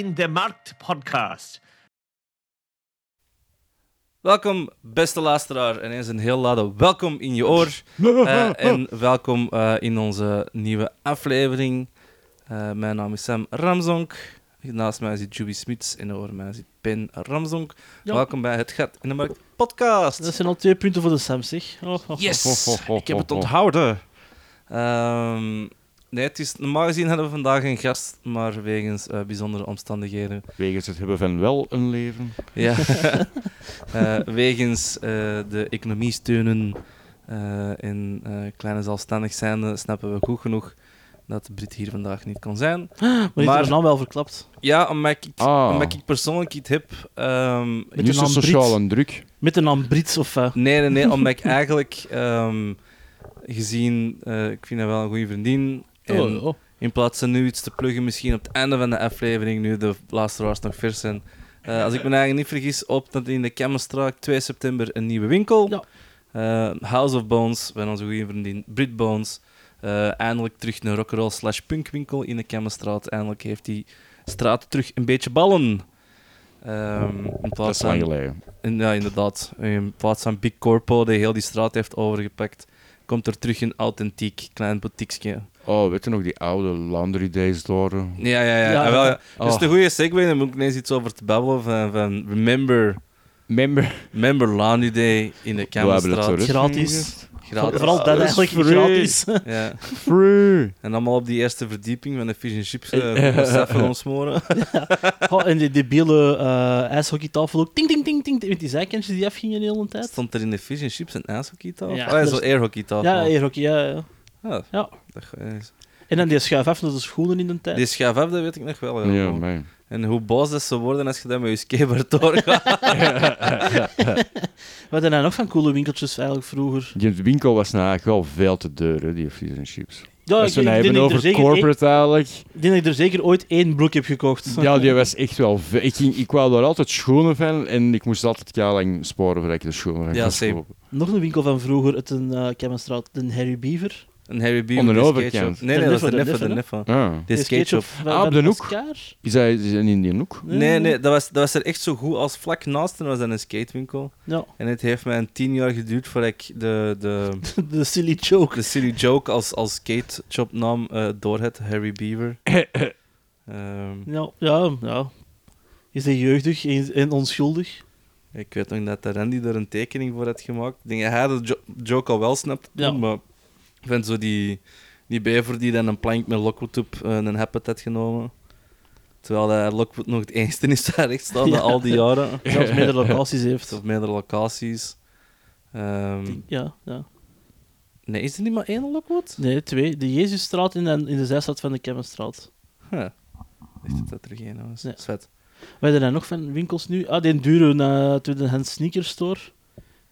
in de Markt podcast. Welkom, beste luisteraar. En eens een heel lade welkom in je oor. Eh, en welkom eh, in onze nieuwe aflevering. Eh, mijn naam is Sam Ramzonk. Naast mij zit Juby Smits en over mij zit Ben Ramzonk. Ja. Welkom bij Het Gat in de Markt podcast. Dat zijn al twee punten voor de Sam, zeg. Oh, oh, oh. Yes! Ik heb het onthouden. Ehm, nee, het is, normaal gezien hadden we vandaag een gast, maar wegens eh, bijzondere omstandigheden. Wegens het hebben van wel een leven. Ja. Eh, wegens eh, de economie steunen eh, en eh, kleine zelfstandig zijnde, snappen we goed genoeg dat Brit hier vandaag niet kon zijn. Maar Maar- maar... naam wel verklapt. Ja, omdat ik, Ah. omdat ik persoonlijk iets heb. ehm, Met de zo naam en druk. Met de naam Brits of... eh, Nee, nee, nee, omdat ik eigenlijk ehm, gezien, eh, ik vind dat wel een goede vriendin. En oh, oh. in plaats van nu iets te pluggen, misschien op het einde van de aflevering, nu de luisteraars nog vers zijn. Eh, als ik me eigenlijk niet vergis, opent in de Kemmenstraat 2 september een nieuwe winkel. Ja. Eh, House of Bones, van onze goede vriendin Brit Bones. Eh, eindelijk terug een rock'n'roll slash punkwinkel in de Kemmenstraat. Eindelijk heeft die straat terug een beetje ballen. Ehm, in Dat plaats is lang Ja, inderdaad. In plaats van Big Corpo, die heel die straat heeft overgepakt, komt er terug een authentiek klein boutiqueje. Oh, weet je nog die oude laundry days door? Ja, ja, ja. Ja. Ah, wel, ja. Dat is Oh. goede segue, daar moet ik ineens iets over te babbelen. Van, van remember, Member. remember Laundry Day in de We hebben het zo Kamerstraat. Gratis. Gratis. Vooral dat is eigenlijk free. gratis. Ja. Free. En allemaal op die eerste verdieping van de fish and chips uh, even omsmoren. oh, en die debiele eh ijshockeytafel ook. Ting, ting, ting, ting. Met die zijkantjes die afgingen de hele tijd. Stond er in de fish and chips een ijshockeytafel? Ja, Ja, oh, ja, dat zo is- airhockeytafel. Ja, airhockey, ja, ja. Ah, Ja. dat is- En dan die schuif af naar de schoenen in de tijd. Die schuif af, dat weet ik nog wel. Ja, Ja, man. En hoe boos dat ze worden als je dat met je skateboard doorgaat. Wat hadden nou nog van coole winkeltjes eigenlijk vroeger? Die winkel was nou eigenlijk wel veel te duur, hè, die fish and chips. Ja, Als we het denk hebben er over corporate eigenlijk. ik denk dat ik er zeker ooit één broek heb gekocht. Ja, die was echt wel veel. Ik, ging, ik wou daar altijd schoenen van en ik moest altijd lang sporen voordat ik de schoenen van Ja, kon kopen. Nog een winkel van vroeger, uit een uh, Kemmenstraat, de Harry Beaver. Een Harry Beaver. Onder de overkant. Nee, nee, dat is de neffe, de neffe. Ah. De skateshop. van- Ah, op de hoek? Oscar? Is hij in die hoek? Nee, nee, dat was, dat was er echt zo goed als vlak naast en was dat een skatewinkel. Ja, En het heeft mij een tien jaar geduurd voordat ik de, de, de silly joke. de silly joke als, als skate shop naam eh door het Harry Beaver. Ehm, Ja, ja, ja. Is hij jeugdig en, en onschuldig? ik weet nog dat de Randy er een tekening voor had gemaakt. Ik denk dat hij de jo- joke al wel snapt, Ja. maar ik vind zo die, die bever die dan een plank met Lockwood op eh, een happet had genomen. Terwijl Lockwood nog het enige is daar recht staan Ja. al die jaren. Zelfs meerdere locaties heeft. Op meerdere locaties. Ehm, Ja, ja. nee, is er niet maar één Lockwood? Nee, twee. De Jezusstraat in de, in de zijstraat van de Kemmenstraat. Huh. Ligt het dat er geen was? Ja. Vet. We hebben er nog van winkels nu. Ah, die dure uh, tweedehands sneaker store.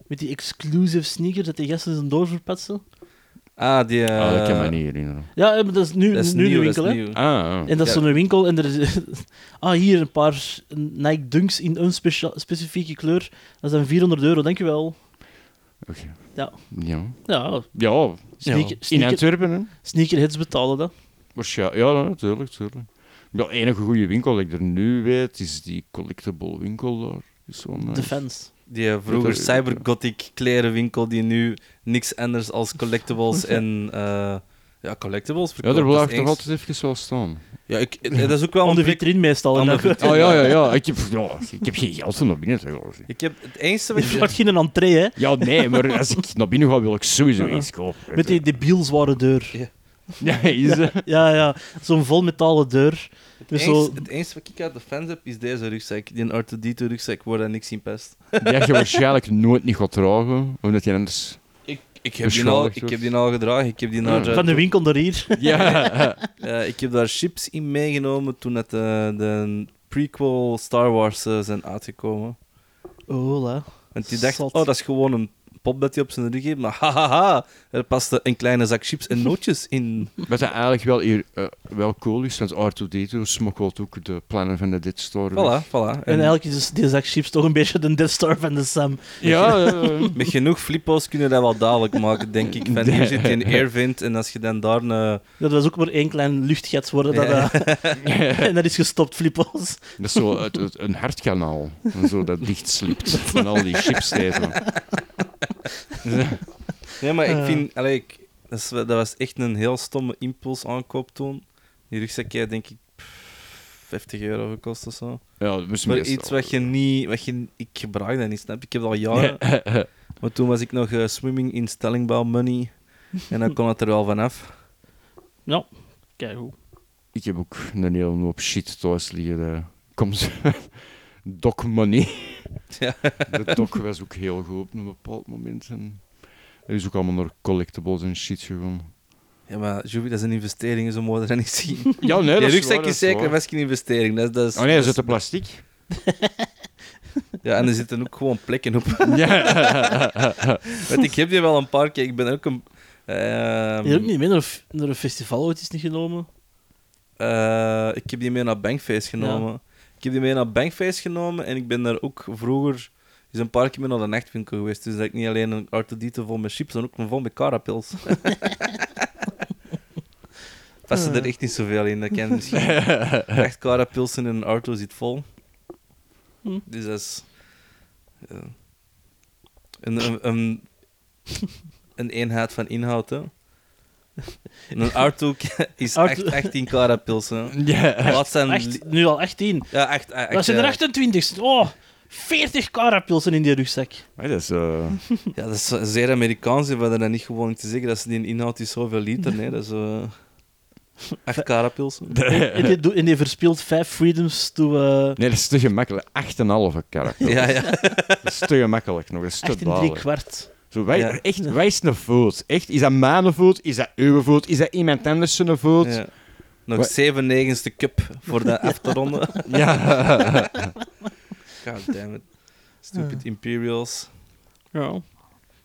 Met die exclusive sneakers dat die gasten zijn doorverpetsen. Ah, die... eh, Ah, dat kan me niet herinneren. Ja, maar dat is nu, Dat is nu nieuw, de dat is winkel, hè. nieuw. Ah, ah. En dat is Ja. zo'n winkel en er is... ah, hier een paar Nike Dunks in een specia- specifieke kleur. Dat dan 400 euro, dankjewel. Oké. Ja. Ja. Ja, Ja, sneaker, in sneaker, Antwerpen, hè? sneakerheads betalen dat. Waarschijnlijk. Ja, natuurlijk, natuurlijk. Ja, enige goede winkel dat ik er nu weet, is die collectible winkel daar. Is zo nice. Defense. Die vroeger Dat er- cybergothic klerenwinkel die nu niks anders als collectibles en... eh, ja, collectibles Ja, verkoopt. daar Dat is blijft toch altijd even wel staan. Ja, ik, dat is ook wel Aan een de vitrine meestal. de vitrine. Oh ja, ja, ja. Ik heb, ja, ik heb geen geld om naar binnen te gaan. Ik heb het enige wat Je ik... vraagt geen entree, hè. Ja, nee, maar als ik naar binnen ga, wil ik sowieso iets kopen. Met die debiel zware deur. Ja, is het? Ja, ja. Zo'n vol metalen deur. Het Dus enige, zo... het enige wat ik uit de fans heb, is deze rugzak. Die R2D2 rugzak waar dat niks in past. Die je waarschijnlijk nooit niet gaat dragen, omdat je anders... Ik, ik, heb die al, ik heb die al gedragen. Ik heb die naar... Ja. eh, Van de winkel naar hier. Ja. Eh, ik heb daar chips in meegenomen toen het, eh, de prequel Star Wars eh, zijn uitgekomen. Oh, la. Want die dacht, Zot. oh, dat is gewoon een pop dat hij op zijn rug heeft. Maar hahaha, er paste een kleine zak chips en nootjes in. Wat dat eigenlijk wel, hier, eh, wel cool is, want R2D2 smokkelt ook de plannen van de Dead Star. weg. Voilà, voilà. En eigenlijk is dus die zak chips toch een beetje de Star van de Sam. Ja, Met genoeg flippo's kunnen dat wel dadelijk maken, denk ik. Van hier zit je in Airvent en als je dan daar een... Dat was ook maar één klein luchtgat worden. Dat, eh, en dat is gestopt, flippo's. dat is zo het, het- een hartkanaal. En zo dat dichtslipt van al die chips te eten. Nee, maar ik vind... Allee, ik, dat, is, dat was echt een heel stomme impuls aankoop toen. Die rugzak heeft denk ik pff, 50 euro gekost of zo. Ja, dat is Maar iets wat je niet... Wat je, ik gebruik dat niet, snap? Ik heb dat al jaren. Maar toen was ik nog eh, swimming in Stellingbouw money. En dan kon het er wel vanaf. Ja, kijk hoe. Ik heb ook een hele hoop shit thuis liggen. eh. Kom ze. Doc Money. Ja. De doc was ook heel goed op een bepaald moment. En er is ook allemaal naar collectibles en shit gegaan. Ja, maar Jovi, dat is een investering, zo we dat niet zien. Ja, nee, dat is rugzak is zeker best geen investering. Dat, is- dat is, Oh nee, er dat zit is- de plastic. Ja, en er zitten ook gewoon plekken op. Ja. Want ik heb die wel een paar keer. Ik ben ook een. ehm, Je hebt ook niet mee naar een, f- naar een festival ooit is niet genomen. eh, ik heb die mee naar Bankfeest genomen. Ik heb die mee naar Bankfeest genomen en ik ben daar ook vroeger is een paar keer mee naar de nachtwinkel geweest. Dus dat ik niet alleen een artedite vol met chips, maar ook een vol met carapils. Passen er echt niet zoveel in. Dat kan misschien echt carapilsen en een Arto zit vol. Hm. Dus dat is... ja. een, een, een, een eenheid van inhoud, hè. Een Arto is echt 18 carapilsen. ja. Laat zijn... Echt, nu al 18. Ja, echt. echt Dat zijn er eh, 28. Oh, 40 carapilsen in die rugzak. Maar dat is... eh, Ja, dat is zeer Amerikaans. We hadden dat niet gewoon te zeggen. Dat ze die inhoud is zoveel liter. Nee, dat is... eh echt carapilsen. En die, en die verspeelt 5 freedoms to eh Nee, dat is te gemakkelijk. 8,5 karakter. Ja, ja. Dat is te gemakkelijk nog. Dat is te 8 en 3 dadelijk. kwart. Zo, wij, Ja. echt, wij is een voet. Echt, is dat mijn voet? Is dat uw voet? Is dat iemand anders zijn voet? ja. Nog? 7 negenste cup voor de afterronde. Ja. God damn it. Stupid Imperials. Ja.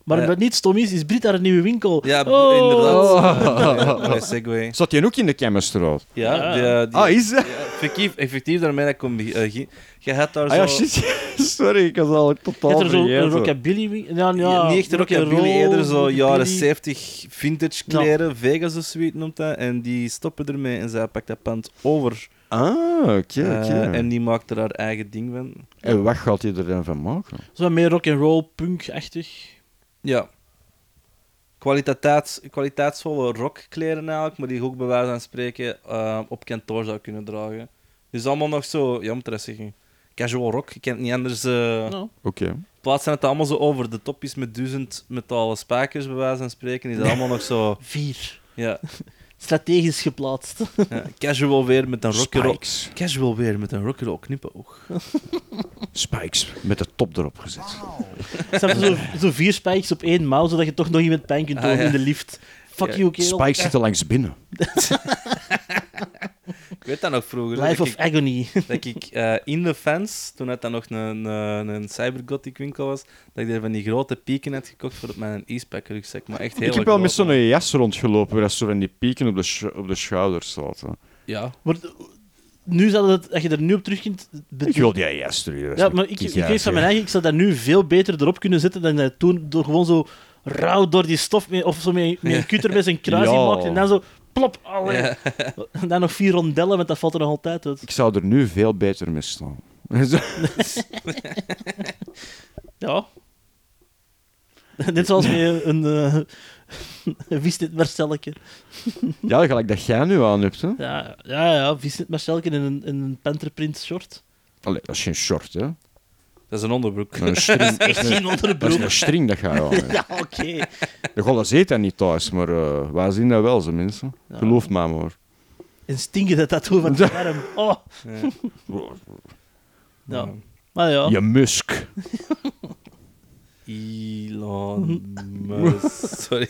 Maar Eh. wat niet stom is, is Brit daar een nieuwe winkel. Ja, Oh. inderdaad. Oh. segway. Zat je ook in de Kemmerstraat? Ja, Ja. die- die- Ah, is dat? ja, effectief, effectief daarmee dat be- eh, Je had daar Ah ja, zo... shit. Sorry, ik was al Je totaal hebt er zo een vergeten. rockabilly winkel. Ja, ja, Ja, niet echt een rockabilly, eerder zo jaren rockabilly. 70 vintage kleren, Vegas of zoiets noemt dat. En die stoppen ermee en zij pakt dat pand over. Ah, oké, Eh, oké. en die maakt er haar eigen ding van. En wat gaat hij er dan van maken? Zo meer rock'n'roll, punk-achtig. Ja. Kwaliteits, kwaliteitsvolle rockkleren eigenlijk, maar die je ook bij wijze van spreken eh, op kantoor zou kunnen dragen. Dus allemaal nog zo, ja, moet ik dat zeggen, casual rock. Ik kan het niet anders... eh Nou, Oké. In plaats van dat het allemaal zo over de top is met duizend metalen spijkers, bij wijze van spreken, is dat allemaal nog zo... vier. Ja, Strategisch geplaatst. ja, casual weer met een rock'n'roll... Spikes. Casual weer met een rock'n'roll knipoog. Spikes. Met de top erop gezet. Je, zo, zo vier spijkers op één mouw, zodat je toch nog iemand pijn kunt Ah, doen ja. in de lift. Fuck Ja, you, kerel. Spikes zitten langs binnen. Ik weet dat nog vroeger. Life dat of ik, agony. dat ik eh, in de fans, toen het dan nog een, een, een cybergothic winkel was, dat ik daar van die grote pieken had gekocht voor op mijn e-spec rugzak. Maar echt heel Ik heb wel met zo'n jas rondgelopen, waar dat zo van die pieken op de, op de schouders hè. Ja, Maar nu zou dat, als je er nu op terug kunt... Ik wil die jas terug. Ja, maar ik, ik van mijn eigen, ik zou dat nu veel beter erop kunnen zetten dan dat toen door gewoon zo rauw door die stof mee, of zo met, met een kutter met zijn kruis Ja. maakt en dan zo plop, allee. ja. En dan nog vier rondellen, want dat valt er nog altijd uit. Ik zou er nu veel beter mee staan. Ja. Net zoals met een, uh, een visnet Marcelke. ja, gelijk dat jij nu aan hebt. Hè? Ja, ja, ja visnet Marcelke in een, in een panterprint short. Allee, dat is geen short, hè? Dat is een onderbroek. Een string, Echt geen dat is onderbroek. een string dat ga je aan. Ja, oké. De Golla ziet dat niet thuis, maar eh wij zien dat wel, zo mensen. Ja. Geloof mij maar. En stinken dat tattoo van het arm. Oh, Ja. ja. Maar ja. Je musk. Elon Musk. Sorry.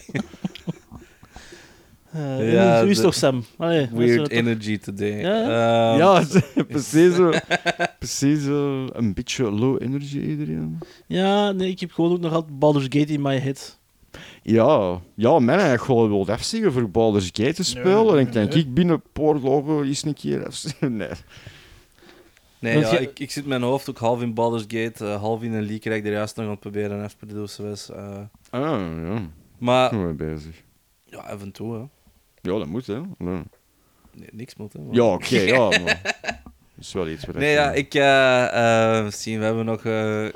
Eh, Ja, is de- toch, Sam? Allee, is Weird wel toch- energy today. Ja? Ehm, ja, precies zo. Precies zo. Een beetje low energy iedereen. Ja, nee, ik heb gewoon ook nog altijd Baldur's Gate in my head. Ja, ja, men eigenlijk gewoon wil afzeggen voor Baldur's Gate te spelen. Nee, en dan kan nee. ik binnen Poorlogo eens een keer. Nee. Nee, ja, je- ik, ik zit mijn hoofd ook half in Baldur's Gate, eh, half in een leak ik er juist nog aan het proberen te doen. zoals, eh. Ah, ja. Maar, we bezig. ja, af en toe, hè. Ja, dat moet, hè. Nee, niks moet, hè. maar- ja oké, ja, maar... Dat is wel iets wat Nee, ja, ik... eh eh, zien, we hebben nog... eh, we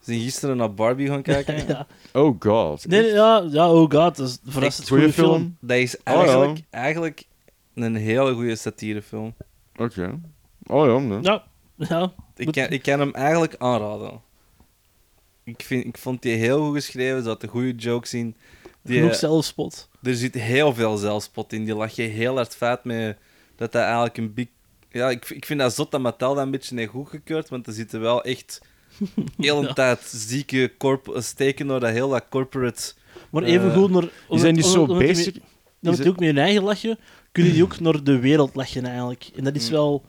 zijn gisteren naar Barbie gaan kijken. ja. Oh god. Nee, nee, ja, ja, oh god, dat is een verrassend goede film. film. Dat is Oh, ja. eigenlijk, eigenlijk een hele goede satirefilm. Oké. Oh ja, nee. Ja, ja. Ik kan, ik kan hem eigenlijk aanraden. Ik, vind, ik vond die heel goed geschreven, er zaten goede jokes in. Die, Genoeg zelfspot. er zit heel veel zelfspot in. Die lag je heel hard feit mee dat dat eigenlijk een big... Ja, ik, ik vind dat zot dat Mattel dat een beetje heeft goedgekeurd, want er zitten wel echt heel een tijd zieke corp steken door dat heel dat corporate... Maar Eh, even goed naar... Die zijn niet zo basic. met- omdat die ook met hun eigen lachje, kunnen die ook naar de wereld lachen eigenlijk. En dat is Mm. wel...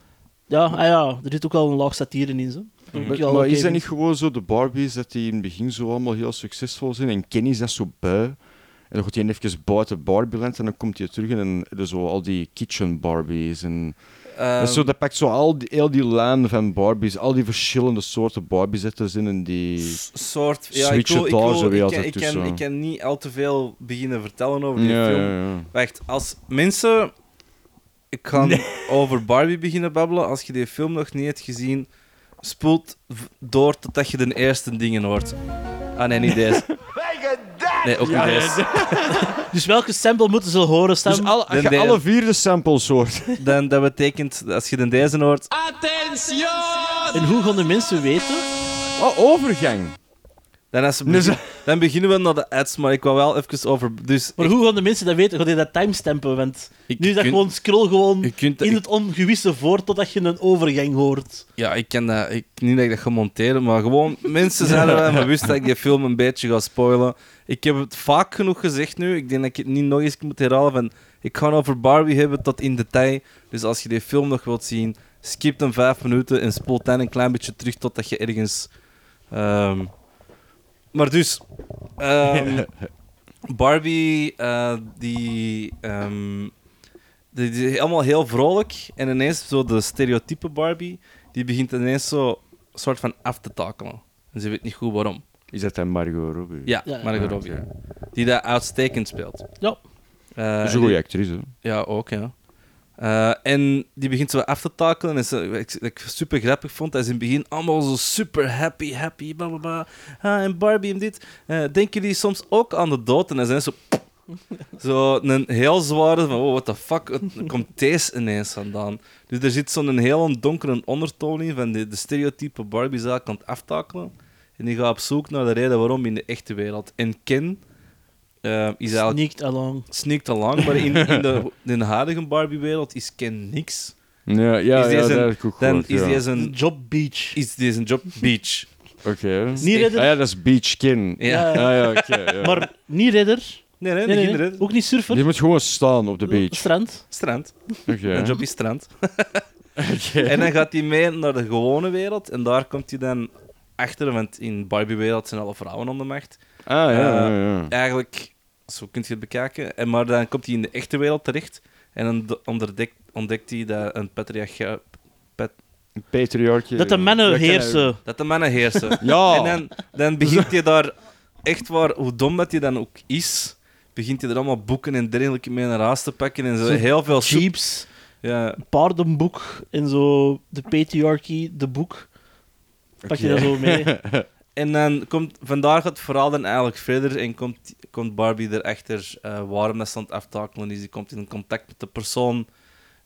Ja, ah ja, er zit ook wel een laag satire in, zo. Mm. Maar, maar is dat niet gewoon zo, de Barbies, dat die in het begin zo allemaal heel succesvol zijn en Kenny is dat zo bui? En dan gaat hij even buiten Barbieland en dan komt hij terug en er zo al die kitchen Barbies en... Ehm, zo, dat pakt zo al die, heel die lijn van Barbies, al die verschillende soorten Barbies zitten in en die... soort... Ja, ik, wil, ik, wil- zo weer ik, kan, ik, kan, tussen. ik kan niet al te veel beginnen vertellen over die Ja, film. ja, ja. Wacht, als mensen... Ik ga over Barbie beginnen babbelen. Als je die film nog niet hebt gezien, spoelt door totdat je de eerste dingen hoort. Ah, nee, niet deze. Nee, ook niet deze. Dus welke sample moeten ze horen, Sam? Dus alle, als Dan je alle vier de samples hoort... Dan, dat betekent, als je de deze hoort... En hoe gaan de mensen weten? Oh, overgang! Dan, als Dus- dan beginnen we naar de ads, maar ik wou wel even over... Dus Maar ik- hoe gaan de mensen dat weten? Gaan die dat timestampen? Want ik nu is dat kun- gewoon scroll gewoon in het ongewisse voort totdat je een overgang hoort. Ja, ik kan dat... Ik, niet dat ik dat ga monteren, maar gewoon... Mensen zijn er wel bewust dat ik die film een beetje ga spoilen. Ik heb het vaak genoeg gezegd nu. Ik denk dat ik het niet nog eens moet herhalen van... Ik ga over Barbie hebben tot in detail. Dus als je die film nog wilt zien, skip dan vijf minuten en spoel dan een klein beetje terug totdat je ergens... ehm, Maar dus... ehm, Barbie, eh, die... ehm, die, die is helemaal heel vrolijk. En ineens zo de stereotype Barbie, die begint ineens zo soort van af te takelen. En ze weet niet goed waarom. Is dat dan Margot Robbie? Ja, Ja. Margot Ah, Robbie. oké. Die dat uitstekend speelt. Ja. Eh, Dat is en een goede actrice. Ja, ook, ja. Eh, en die begint zo af te takelen. En ze, ik, super grappig vond, hij is in het begin allemaal zo super happy, happy, bla bla bla. Ah, en Barbie en dit. Eh, denken jullie soms ook aan de dood? En dan zijn ze zo... Zo een heel zware van, oh, what the fuck, het komt deze ineens vandaan. Dus er zit zo'n heel donkere ondertoon in van de, de stereotype Barbie zaak aan het aftakelen. En die gaat op zoek naar de reden waarom in de echte wereld. En Ken eh, is eigenlijk Sneaked along. sneakt al lang, maar in, in, de, in de huidige Barbie-wereld is Ken niks. Ja, ja, Is ja deze- dat heb ik ook Dan gehoord, is ja. deze een, Job Beach. is deze een job beach. Oké. Niet redder, Ah ja, dat is Beach Kin. Ja. Ah ja, oké. ja. maar niet redder. Nee, nee, Nee. Ook niet surfer. Je moet gewoon staan op de beach. Strand. Strand. Oké. Een job is strand. Oké. En dan gaat hij mee naar de gewone wereld. En daar komt hij dan achter, want in Barbie-wereld zijn alle vrouwen aan de macht. Ah ja, ja, ja. Eigenlijk, zo kunt je het bekijken. En, maar dan komt hij in de echte wereld terecht. En dan de- onderdekt, ontdekt hij dat een patriarchaat... Patriarchie. Dat de mannen Dat heersen. Dat de mannen heersen. Ja. En dan, dan begint hij daar, echt waar, hoe dom dat hij dan ook is, begint hij er allemaal boeken en dergelijke mee naar huis te pakken en zo. Zo Heel veel. Jeeps. Ja, Paardenboek. En zo de patriarchy, de boek. Pak je dat zo mee. en dan komt, vandaar gaat het verhaal dan eigenlijk verder en komt, komt Barbie erachter eh waarom dat ze aan het aftakelen is. Die komt in contact met de persoon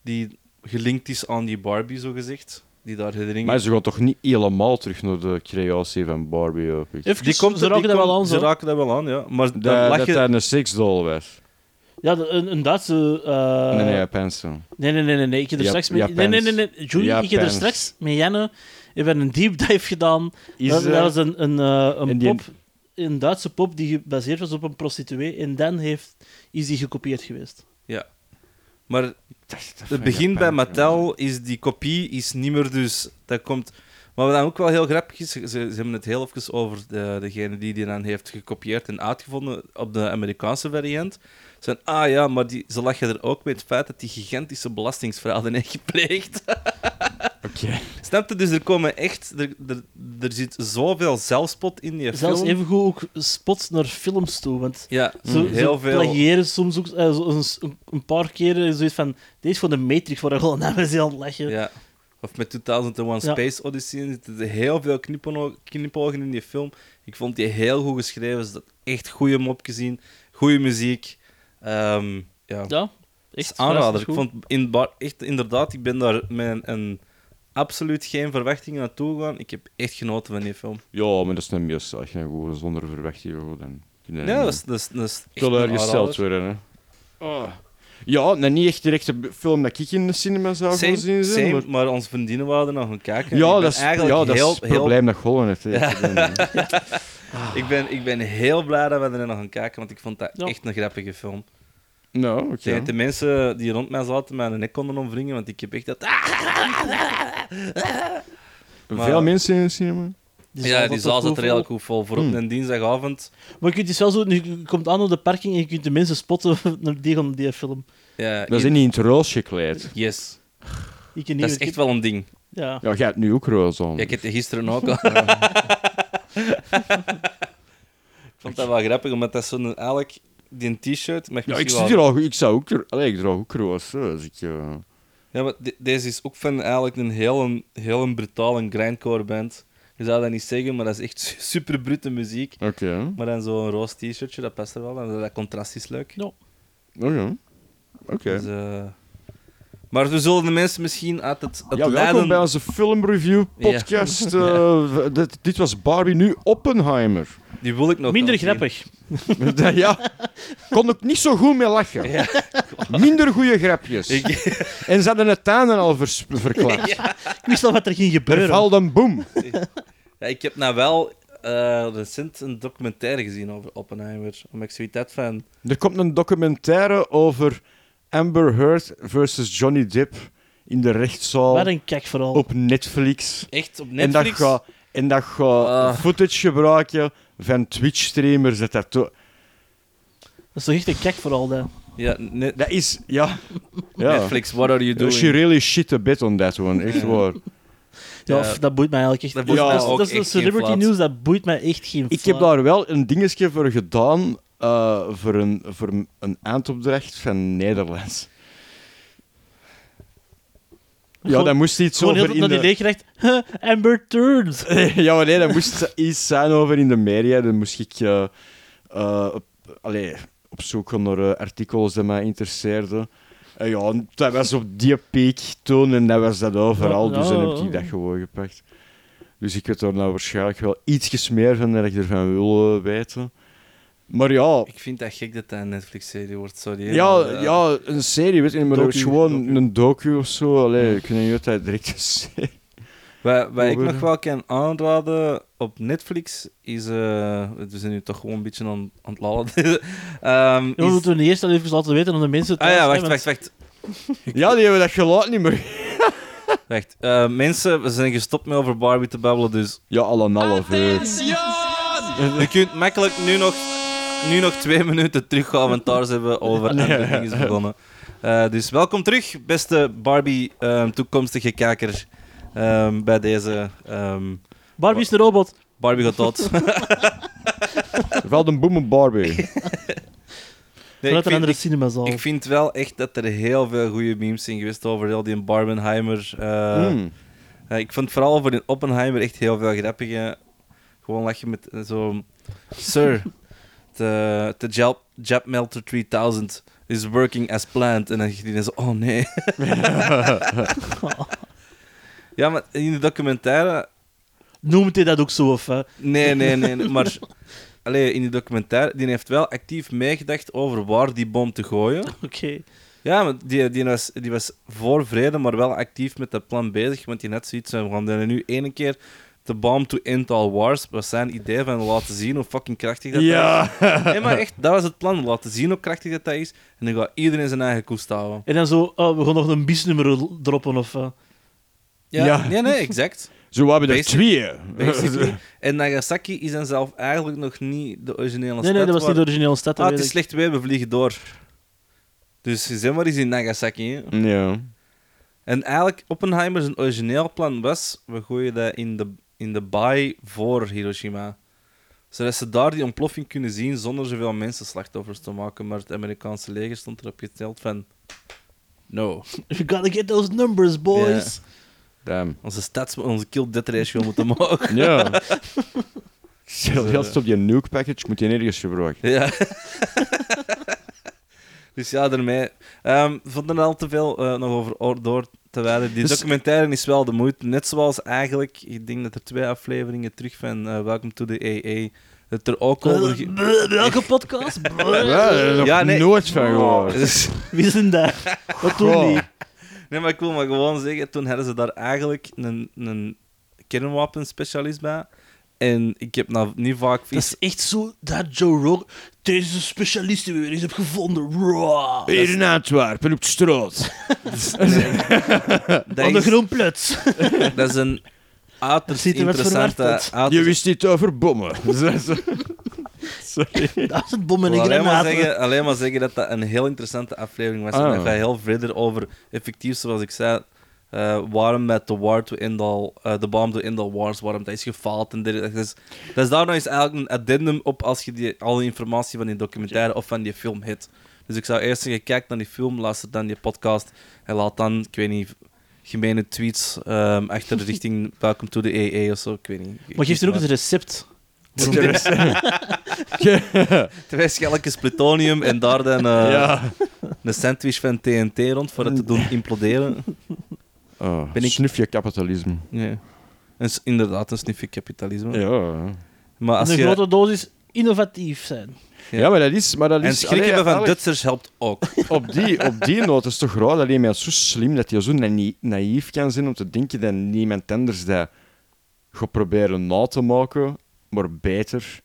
die gelinkt is aan die Barbie, zogezegd. Die daar herinnering Maar ze gaan toch niet helemaal terug naar de creatie van Barbie, ik. Even, Die komt, ze raken dat wel aan, Ze zo. raken dat wel aan, ja. Maar dan Dat, dat je... hij een seksdoll was. Ja, de- een, een Duitse... eh, nee, nee, Japanse. nee, nee, nee, nee, nee. Ik heb er straks met... Nee, nee, nee, nee. Julie, ik heb er straks met Janne even een deep dive gedaan. Is, dat, eh, dat is een, een, eh, een pop een Duitse pop die gebaseerd was op een prostituee. En dan heeft, is die gekopieerd geweest. Maar het begin bij Mattel is die kopie is niet meer dus. Dat komt. Maar wat dan ook wel heel grappig is, ze, ze hebben het heel even over de, degene die die dan heeft gekopieerd en uitgevonden op de Amerikaanse variant. Zijn, ah ja, maar die, ze lachen er ook met het feit dat die gigantische belastingsfraude heeft gepleegd. Oké. Snap je? Dus er komen echt... Er, er, er zit zoveel zelfspot in die Zelfs film. evengoed ook spots naar films toe. Want Ja, zo, heel zo veel. plagiëren soms ook eh, zo een, een- een paar keren zoiets van... Deze is voor de Matrix, waar gewoon naar ze aan het lachen. Ja. Of met 2001 Ja. Space Odyssey er zitten er heel veel knipogen, in die film. Ik vond die heel goed geschreven. Ze had echt goede mop gezien. Goede muziek. Ehm, ja, Ja, echt aanrader. Ik vond in, echt, inderdaad, ik ben daar met een, een absoluut geen verwachtingen naartoe gegaan. Ik heb echt genoten van die film. Ja, maar dat is een mis. Als je gewoon zonder verwachtingen dan... je Ja, dat is, dat is, dat is echt worden, hè. Oh. Ja, nou, niet echt direct een film dat ik in de cinema zou gaan zien. zijn, same, maar- maar onze vriendinnen wouden nog gaan kijken. Ja, dat is, eigenlijk ja, dat is heel, het heel probleem dat Gollen heeft. Ja. Ik ben, ik ben heel blij dat we er nog gaan kijken, want ik vond dat Ja. echt een grappige film. Nou, oké. Ik denk dat de mensen die rond mij zaten mij een nek konden omwringen, want ik heb echt dat... maar- Veel mensen in de cinema? Die ja, die zaal er zat goed er vol. heel goed vol. Voor op Hmm. een dinsdagavond. Maar je kunt dus wel zo... Je komt aan op de parking en je kunt de mensen spotten naar die van die film. Ja, Dat is ik- niet in het roos gekleed. Yes. Ik niet Dat is echt wel een ding. Ja. Ja, jij hebt nu ook roos aan. Ja, ik heb die gisteren ook al. ik vond dat wel grappig, omdat dat zo'n eigenlijk... Die t-shirt... Ja, ik, misschien zie wel- er al, ik zou ook... er- Allee, ik draag ook roos. Dus ik, eh, Ja, maar de- deze is ook van eigenlijk een heel, een, heel een brutale grindcore band. Je zou dat niet zeggen, maar dat is echt su- super brute muziek. Oké. Maar dan zo'n roze t-shirtje, dat past er wel. Dat, dat contrast is leuk. Oké. Oké. Dus, eh, Maar we zullen de mensen misschien uit het, het Ja, welkom bij onze filmreview podcast. Eh, dit, dit was Barbie, nu Oppenheimer. Die wil ik nog Minder zien. grappig. ja, kon ook niet zo goed mee lachen. Ja. Minder goede grapjes. Ik, En ze hadden het tuinen al vers- verklapt. Ik wist al wat er ging Er gebeuren. valt een boom. Ja, ik heb nou wel eh, recent een documentaire gezien over Oppenheimer. Omdat ik zoiets had van... Er komt een documentaire over Amber Heard versus Johnny Depp in de rechtszaal Wat een kek vooral. op Netflix. Echt, op En dat Netflix... gaat en dat gaat Ah. footage gebruiken van Twitch-streamers. Dat, dat, Dat is toch echt een kek vooral, dat. Ja, net, dat is... Ja. ja. Netflix, what are you doing? She really shit the bed on that one. Echt waar. Ja, Ja. dat boeit mij eigenlijk echt. Dat boeit mij dat is, ook dat is echt de geen celebrity flaat. news, dat boeit mij echt geen Ik heb flaat. daar wel een dingetje voor gedaan. eh, voor, een, voor een- eindopdracht van Nederlands. Ja, Gewoon- dat moest iets Gewoon heel over in die de... leerkracht. Huh, Amber Turns. ja, maar nee, dat moest iets zijn over in de media. Dan moest ik eh, eh, op, allee, op zoek gaan naar eh, artikels die mij interesseerden. En ja, dat was op die piek toen en dat was dat overal. Dus dan heb ik dat gewoon gepakt. Dus ik weet er nou waarschijnlijk wel iets meer van dat ik ervan wil eh, weten. Maar ja, Ik vind dat gek dat dat een Netflix-serie wordt, sorry. hè, ja, maar, eh, ja, een serie, weet je, maar Docu, gewoon docu. een docu of zo. Allee, ik weet niet of dat direct een serie Wat, wat ik nog wel kan aanraden op Netflix is. eh, we zijn nu toch gewoon een beetje aan, aan het lallen. Ehm, Ja, we is- moeten eerst al even laten weten om de mensen ah ja, wacht, wacht, wacht. Ja, die hebben dat gelaten niet meer. wacht. Eh, mensen, we zijn gestopt met over Barbie te babbelen, dus Ja, al een half uur. je kunt makkelijk nu nog, nu nog twee minuten daar zijn we over andere dingen begonnen. Eh, dus welkom terug, beste Barbie ehm, toekomstige kijker, ehm, bij deze ehm, Barbie is de robot. Barbie gaat dood. Valt een boom op Barbie. Nee, ik Vanuit een vind- andere ik- cinemazaal. Ik vind wel echt dat er heel veel goede memes zijn geweest over heel die Barbenheimer. eh, Hmm. eh, ik vond vooral over die Oppenheimer echt heel veel grappige. Gewoon lag je met eh, zo. Sir, the, the Jap, Jap Melter 3000 is working as planned. En dan ging hij zo, oh nee. ja, maar in de documentaire. Noemt hij dat ook zo, of... hè? Nee, nee, nee. nee, maar. Allee, in die documentaire, die heeft wel actief meegedacht over waar die bom te gooien. Oké. Ja, maar die, die, was, die was voor vrede, maar wel actief met dat plan bezig. Want die net zoiets van, we gaan er nu één keer The bomb to end all wars was zijn idee van laten zien hoe fucking krachtig dat Ja. dat is. Nee, maar echt, dat was het plan. Laten zien hoe krachtig dat, dat is. En dan gaat iedereen zijn eigen koest houden. En dan zo, oh, we gaan nog een biesnummer droppen of... eh. Ja, Ja. Nee, nee, exact. Zo hebben we er twee. Basically. en Nagasaki is dan zelf eigenlijk nog niet de originele Nee, stad. nee, dat was waar- niet de originele stad. Ah, het is ik. slecht weer, we vliegen door. Dus zeg maar eens in Nagasaki. Hè. Ja. En eigenlijk, Oppenheimer zijn origineel plan was, we gooien dat in de, in de baai voor Hiroshima. Zodat ze daar die ontploffing kunnen zien zonder zoveel mensen slachtoffers te maken. Maar het Amerikaanse leger stond erop gesteld van... No. We gotta get those numbers, boys. Damn. Onze, stats, onze kill death ratio moeten omhoog. Ja. Stel heel op die nuke package moet je nergens gebruiken. Ja. dus ja, daarmee. Ehm vond er al te veel eh, nog over oor- door te wijden. Die Dus- documentaire is wel de moeite. Net zoals eigenlijk, ik denk dat er twee afleveringen terug van eh, Welcome to the AA. Dat er ook over. Eh, Welke podcast? Ja, nee. nooit van gehoord. Dus- Wie zijn daar? Wat doen die? Nee, maar ik wil maar gewoon zeggen, toen hadden ze daar eigenlijk een, een kernwapenspecialist bij. En ik heb nou niet vaak Dat is echt zo, dat Joe Rogan... Deze specialist die we weer eens heb gevonden. Raw. Hier in Antwerpen op de straat. De dat is een uiterst er interessante. Je wist niet over bommen. Sorry. Dat is het bom en een alleen maar, zeggen, alleen maar zeggen dat dat een heel interessante aflevering was. En Ah. dat gaat heel verder over, effectief zoals ik zei, eh, waarom met de war to end all, eh, de bomb to end all wars, waarom dat is gefaald. En dit- dat, is, dat is daar nog eens eigenlijk een addendum op als je die, al die informatie van die documentaire of van die film hebt. Dus ik zou eerst zeggen, kijk naar die film, luister dan die podcast en laat dan, ik weet niet, gemene tweets ehm, achter richting Welcome to the AA of zo, ik weet niet. Maar geeft er ook het recept. Twee schelletjes plutonium en daar dan eh, Ja. een sandwich van TNT rond voor het te doen imploderen. Oh, Ben ik- Snufje kapitalisme. Nee. En s- inderdaad, een snifje kapitalisme. Ja. Maar als een je... grote dosis innovatief zijn. Ja, maar dat is... Maar dat En is schrik allee, hebben van eigenlijk- Duitsers helpt ook. op die, op die noot is toch raar dat iemand zo slim, dat hij zo na- naïef kan zijn om te denken dat niemand anders dat gaat proberen na te maken, maar beter,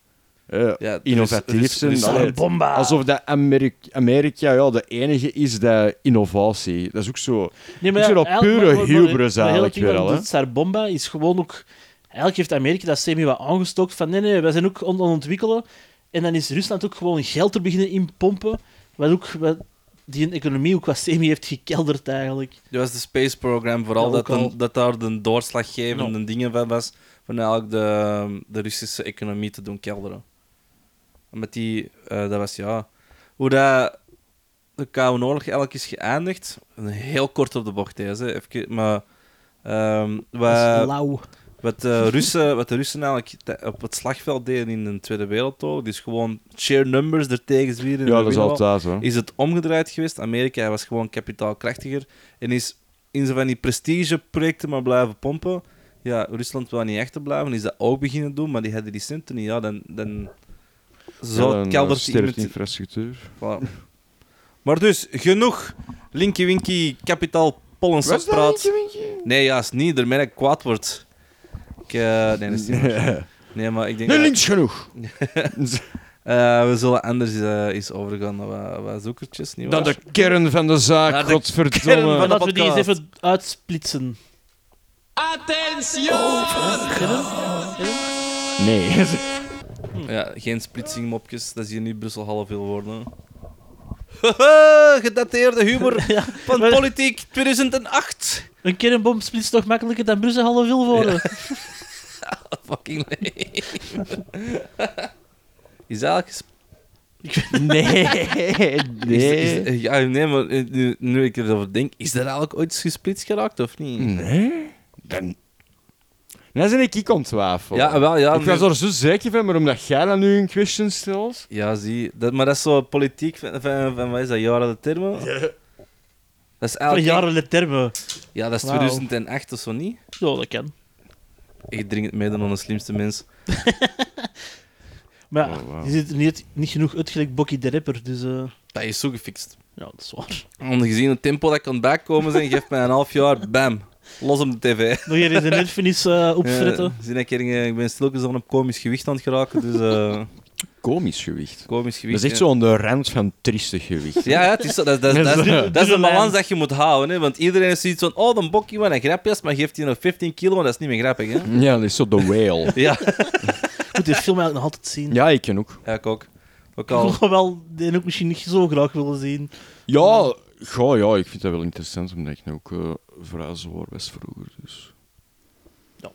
Ja, is- innovatief is- zijn. Allee, alsof dat Amerika, Amerika ja, de enige is dat innovatie. Dat is ook zo. Nee, Ik vind dat pure maar- maar- maar- hubris maar heel eigenlijk weer al, Tsar Bomba is gewoon ook... Eigenlijk heeft Amerika dat semi wat aangestookt van nee, nee, wij zijn ook aan het ontwikkelen. En dan is Rusland ook gewoon geld er beginnen inpompen, wat ook wat die economie ook wat semi heeft gekelderd eigenlijk. Dat was de Space Program, vooral Ja, dat, dan- dat daar de doorslaggevende dingen van was, van eigenlijk de, de Russische economie te doen kelderen. En Met die, eh, dat was ja, hoe dat de Koude Oorlog eigenlijk is geëindigd. Een heel kort op de bocht deze, even, maar ehm, Dat is wat, lauw. wat, de Russen, wat de Russen eigenlijk op het slagveld deden in de Tweede Wereldoorlog, dus gewoon sheer numbers er tegen zwieren. Ja, dat is altijd zo. Is het omgedraaid geweest? Amerika was gewoon kapitaalkrachtiger en is in zo van die prestigeprojecten maar blijven pompen. Ja, Rusland wil niet achter blijven, is dat ook beginnen doen, maar die hadden die centen niet. Ja, dan, dan zo Ja, dan, eh, keldert sterft met... infrastructuur. Voilà. Maar dus, genoeg Linky Winky kapitaal Pollensoppraat. Nee, juist niet, daarmee dat ik kwaad word. Ik, eh, nee, dat is niet waar. Nee, maar ik denk... Nee, dat- links genoeg. eh, we zullen anders eh, eens overgaan naar wat, wat zoekertjes, niet Dan de kern van de zaak, Naar de godverdomme. dat we die eens even uitsplitsen. Nee. Ja, geen splitsingmopjes, dat is hier niet Brussel half veel worden. Haha, Gedateerde humor Ja, van maar- Politiek 2008. Een kernbom splitst toch makkelijker dan Brussel halve wil worden. Fucking nee. Is dat eigenlijk... gesp- Nee. Is, Nee. is- ja, nee, maar eh, nu, nu ik erover denk, is dat eigenlijk ooit gesplitst geraakt of niet? Nee? Dan... Dan ben ik ik aan het twijfelen. Ja, wel, ja. ik was er zo zeker van, maar omdat jij dat nu in question stelt... Ja, zie. Dat, maar dat is zo politiek van, van, van wat is dat, jaren de termen? Dat is Van eigenlijk... jaren de termen. Ja, dat is Wauw. 2008 of zo niet. Ja, dat kan. Ik drink het mee dan de slimste mens. Maar ja, Oh, je ziet er niet, niet genoeg uit gelijk Bokkie de Rapper, dus eh, Dat is zo gefixt. ja, dat is waar. Om gezien het tempo dat kan bijkomen zijn, geeft mij een half jaar, bam. Los op de tv. Nog hier de erfenis eh opfritten. Ja, ik, eh, ik ben stilletjes aan op komisch gewicht aan het geraken, dus eh Komisch gewicht. komisch Dat gewicht. is echt ja. zo aan de rand van triestig gewicht. Ja, ja het is zo, dat, dat, dat, dat, is- dat is een balans dat je moet houden. Hè? Want iedereen is zoiets van: oh, dan bokkie wat een grap is, maar geeft hij nog 15 kilo, maar dat is niet meer grappig. Hè? Ja, dat is zo de whale. Ja, Ik moet die film eigenlijk nog altijd zien. Ja, ik ken ook. ja ik ook. Ook Ik al. wil wel die ook misschien niet zo graag willen zien. Ja, goh, ja, ik vind dat wel interessant, omdat ik nu ook eh vrij zwaar was vroeger. Dus. Ja.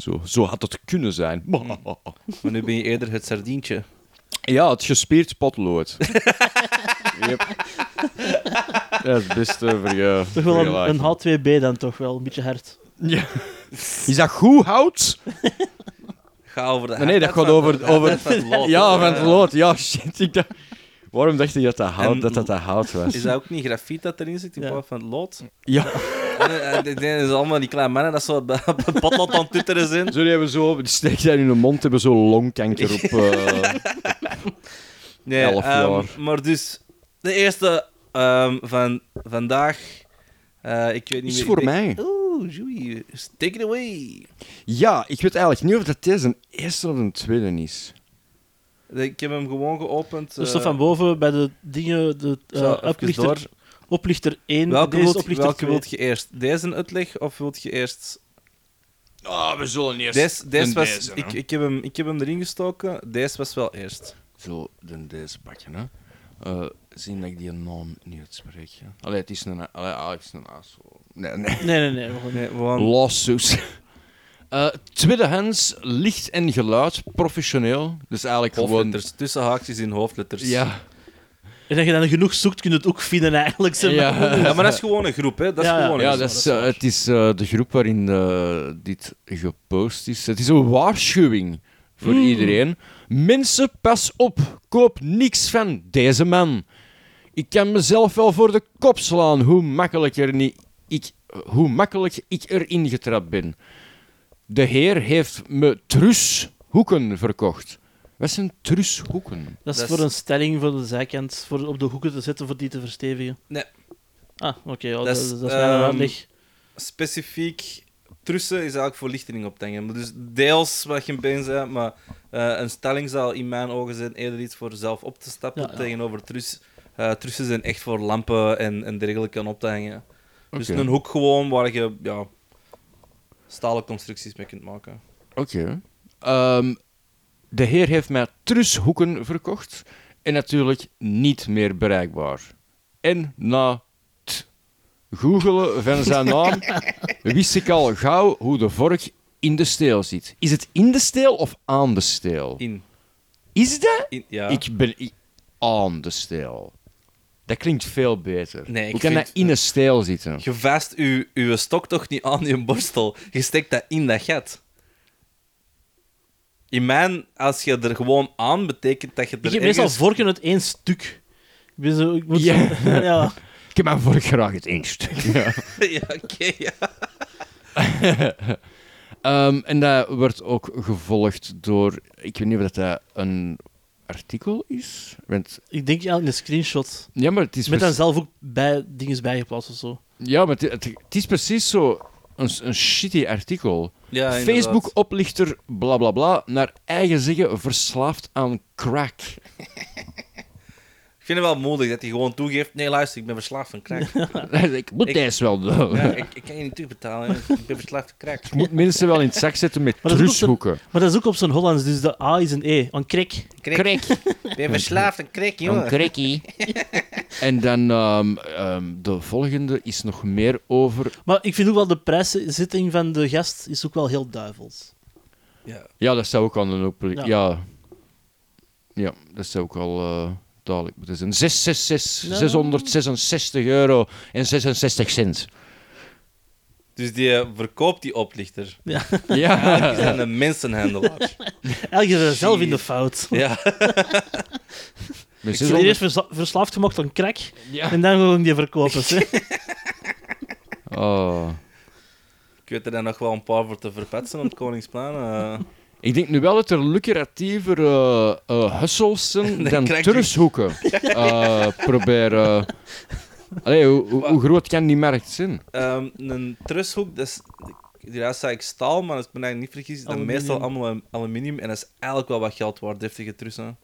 Zo, zo had het kunnen zijn. Maar nu ben je eerder het sardientje. Ja, het gespierd potlood. yep. Dat is het beste voor je. Toch wel een, vergelijking. een H2B dan toch wel, een beetje hard. Ja. Is dat goed hout? Ga over de Nee, nee, dat gaat over- over- van het lood. Ja, van het lood. Ja, shit. Ik dacht... Waarom dacht je dat dat hout, En- dat, dat, dat hout was? Is dat ook niet grafiet dat erin zit in Ja. plaats van het lood? Ja. En, en is allemaal die kleine mannen dat zo op het potlood aan het tutteren zijn. Zo, die hebben zo... Die steken dat in hun mond, hebben zo longkanker op... eh, Nee, Elf ehm, jaar. maar dus, de eerste ehm, van vandaag. eh, ik weet niet is meer. voor ik denk- mij. Oeh, Joey, take it away. Ja, ik weet eigenlijk niet of dat deze een eerste of een tweede is. Ik heb hem gewoon geopend. Dus toch van boven bij de dingen, de eh even oplichter, door. oplichter 1, Welke, deze wilt, oplichter welke 2. wilt je eerst? Deze uitleg of wilt je eerst. Ah, we zullen eerst... Deze, deze de was, deze, ik, ik, heb hem, ik heb hem erin gestoken. Deze was wel eerst. Zo, dan deze pakken, hè. Eh, zien dat ik die naam niet uitspreek. hè. Allee, het is een... Allee, Alex een asshole. Nee, nee. Nee, nee, nee. gewoon- Nee, gewoon. Lawsuits. Eh tweedehands, licht en geluid, professioneel. Dus eigenlijk gewoon... Hoofdletters, tussen haakjes in hoofdletters. Ja. En als je dan genoeg zoekt, kun je het ook vinden eigenlijk. zeg maar. Ja. Ja, maar dat is gewoon een groep, hè? Dat is Ja, ja. gewoon een Ja, dat is, eh, het is eh, de groep waarin eh, dit gepost is. Het is een waarschuwing voor Mm. iedereen. Mensen, pas op. Koop niks van deze man. Ik kan mezelf wel voor de kop slaan hoe makkelijk, er niet, ik, hoe makkelijk ik erin getrapt ben. De heer heeft me trushoeken verkocht. Wat zijn trushoeken? Dat is Dat voor is- een stelling voor de zijkant, voor op de hoeken te zetten, voor die te verstevigen. Nee. Ah, oké, ja, dat, Dat dat is, is mijn ehm, uitleg. specifiek trussen is eigenlijk voor lichtering op te hangen. Dus deels wat je been zei, maar eh, een stelling zal in mijn ogen zijn eerder iets voor zelf op te stappen Ja, ja. tegenover trus. Eh, trussen zijn echt voor lampen en, en dergelijke aan op te hangen. Dus Oké. een hoek gewoon waar je ja, stalen constructies mee kunt maken. Oké. Ehm, de heer heeft mij trushoeken verkocht en natuurlijk niet meer bereikbaar. En na het googelen van zijn naam wist ik al gauw hoe de vork in de steel zit. Is het in de steel of aan de steel? In. Is dat? in ja. Ik ben aan de steel. Dat klinkt veel beter. Nee, ik Hoe kan vind- dat in een steel zitten? Je vast je, je stok toch niet aan je borstel. Je steekt dat in dat gat. In mijn, als je er gewoon aan betekent dat je er Ik heb meestal ergens- vorken uit één stuk. Ik ben zo... Ik moet Ja. zo- ja. Ik heb mijn vork graag het één stuk. Ja. ja, oké, ja. Ehm, en dat wordt ook gevolgd door, ik weet niet of dat een artikel is. Want, Ik denk ja, een screenshot. ja, maar het is, Met dan zelf ook bij, dingen bijgeplaatst of zo. ja, maar het, het, het is precies zo een, een shitty artikel. ja. Facebook-oplichter, bla bla bla, naar eigen zeggen verslaafd aan crack. Vind het wel moedig dat hij gewoon toegeeft. Nee, luister, ik ben verslaafd van crack. ik moet Ik- deze wel doen. Ja, ik, ik kan je niet terugbetalen. Ik ben verslaafd van crack. Ik moet mensen wel in het zak zetten met trushoeken. Maar dat is ook op zijn Hollands, dus de A is een E. Een krik. Crack. Ik ben verslaafd aan crack, Een jongen. crackie. en dan ehm, ehm, de volgende is nog meer over Maar ik vind ook wel de prijszitting van de gast is ook wel heel duivels. Ja. Ja, dat zou ook al een open... Ja. Ja. ja. dat zou ook al eh, duidelijk moeten zijn. 666, Ja. 666 euro en 66 cent. Dus die eh, verkoopt die oplichter. Ja. Die Ja. zijn een mensenhandelaar. Eigenlijk is zelf in de fout. Ja. Ik 600 ben eerst versla- verslaafd gemaakt aan crack Ja. en dan gewoon die verkopen. hè. Oh. Ik weet er dan nog wel een paar voor te verpetsen op het Koningsplein. eh. Ik denk nu wel dat er lucratiever eh eh hustles zijn Dan dan trushoeken. Eh probeer... eh, Allee, hoe, hoe, hoe groot kan die markt zijn? Ehm, een trushoek, dat is... Zei ik staal, maar als ik me eigenlijk niet vergis, is dat meestal allemaal aluminium. En dat is eigenlijk wel wat geld waard, deftige trussen.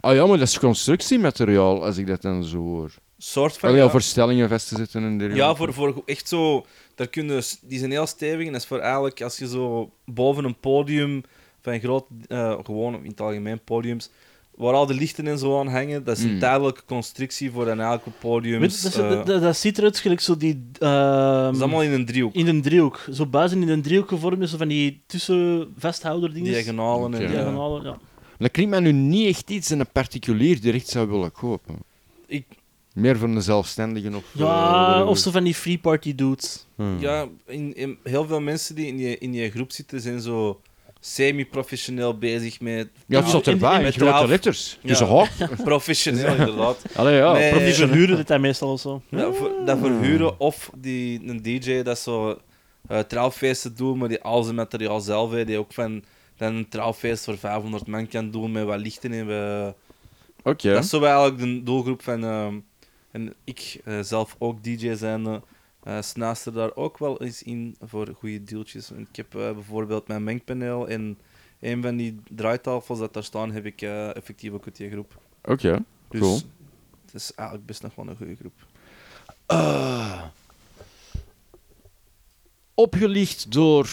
Ah ja, maar dat is constructiemateriaal, als ik dat dan zo hoor. Soort van... Allee, ja. ja, voor stellingen vast te zitten en dergelijke. Ja, voor, voor echt zo... Daar kun je, s- die zijn heel stevig en dat is voor eigenlijk als je zo boven een podium van een groot, eh, gewoon in het algemeen podiums, waar al de lichten en zo aan hangen, dat is een Mm. tijdelijke constructie voor een eigenlijk podium. Dat, eh, dat, dat, dat ziet eruit gelijk zo die... ehm, dat is allemaal in een driehoek. In een driehoek. Zo buizen in een driehoek gevormd, is zo van die tussenvesthouder-dingen. Diagonalen en... Oké. ja. Ja. Dat klinkt mij nu niet echt iets dat een particulier direct zou willen kopen. Ik- Meer voor een zelfstandige of... Ja, eh, of zo van die free party dudes. Hmm. Ja, in, in, heel veel mensen die in je, in je groep zitten zijn zo semi-professioneel bezig met... Ja, het zat in- erbij, in- met grote letters. Ja. Dus een hoog. Professioneel, inderdaad. Allee, ja. Nee. Die professioneel. verhuren dit dan meestal of zo. Dat, voor, dat verhuren of die, een DJ dat zo eh, trouwfeesten doet, maar die al zijn materiaal zelf heeft, die ook van dan een trouwfeest voor 500 man kan doen met wat lichten en wat- Oké. Dat is zo eigenlijk de doelgroep van... ehm, en ik eh, zelf ook DJ zijn, eh snaast er daar ook wel eens in voor goede deeltjes. Ik heb eh, bijvoorbeeld mijn mengpaneel en een van die draaitafels dat daar staan, heb ik eh, effectief ook uit die groep. Oké. Dus Cool. het is eigenlijk best nog wel een goede groep. Ah. opgelicht door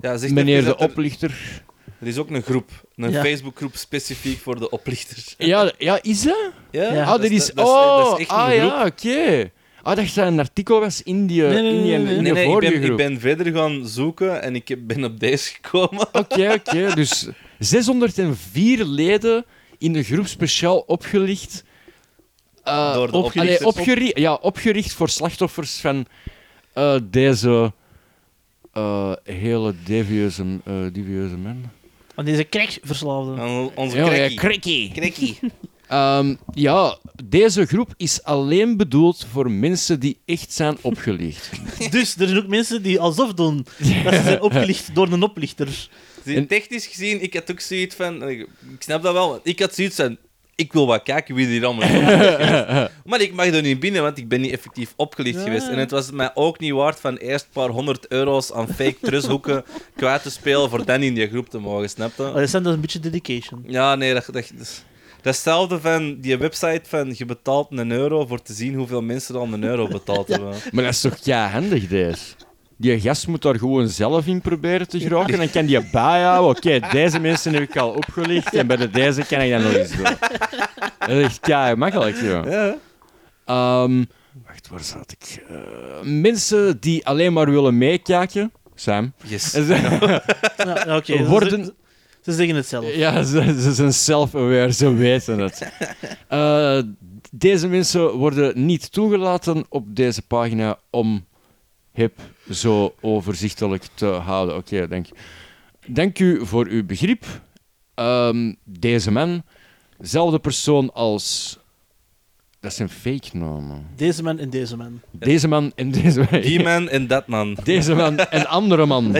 Ja, zeg meneer de er- oplichter. Er is ook een groep, een Ja. Facebookgroep specifiek voor de oplichters. Ja, ja, is dat? Ja, Ja. ah, dat is... dat oh, dat is echt een ah groep. ja, oké. Ah, dat dat een artikel was in die, Nee, nee, in die, nee, nee. in die Nee, nee, ik vorige ben, ik groep. ben verder gaan zoeken en ik heb- ben op deze gekomen. Oké, oké. Dus 604 leden in de groep speciaal opgelicht. Eh, Door de op- oplichters. allee, opgeri- ja, opgericht voor slachtoffers van eh, deze eh, hele devieuze, eh devieuze man. Want deze crackverslaafde. Onze Ja, ja. Ehm, ja, deze groep is alleen bedoeld voor mensen die echt zijn opgelicht. Dus er zijn ook mensen die alsof doen dat ze zijn opgelicht door een oplichter. Technisch gezien, ik had ook zoiets van... Ik ik snap dat wel. want Ik had zoiets van... Ik wil wat kijken wie die allemaal is. Maar ik mag er niet binnen, want ik ben niet effectief opgelicht Ja. geweest. En het was mij ook niet waard van eerst een paar honderd euro's aan fake trusthoeken kwijt te spelen voor dan in die groep te mogen, snap je? Oh, dat is dan een beetje dedication. Ja, nee, dat, dat, dat. Datzelfde van die website van je betaalt een euro voor te zien hoeveel mensen dan een euro betaald hebben. Maar dat is toch ja handig, deze? Die gast moet daar gewoon zelf in proberen te geraken. Dan kan die bijhouden. Oké, deze mensen heb ik al opgelicht. En bij de deze kan ik dat nog eens doen. Dat is echt ja, makkelijk, joh. Ja. Ehm, wacht, waar zat ik? Eh, mensen die alleen maar willen meekijken. Sam. Yes. Ja, ja, oké. Ze- Worden- Ze, ze zeggen het zelf. Ja, ze, ze zijn self-aware, ze weten het. Eh, deze mensen worden niet toegelaten op deze pagina om hip zo overzichtelijk te houden. Oké, dank. Dank u voor uw begrip. Ehm, deze man, dezelfde persoon als... Dat zijn fake namen. Deze man en deze man. Deze man en deze man. Die man en dat man. Deze man en andere man.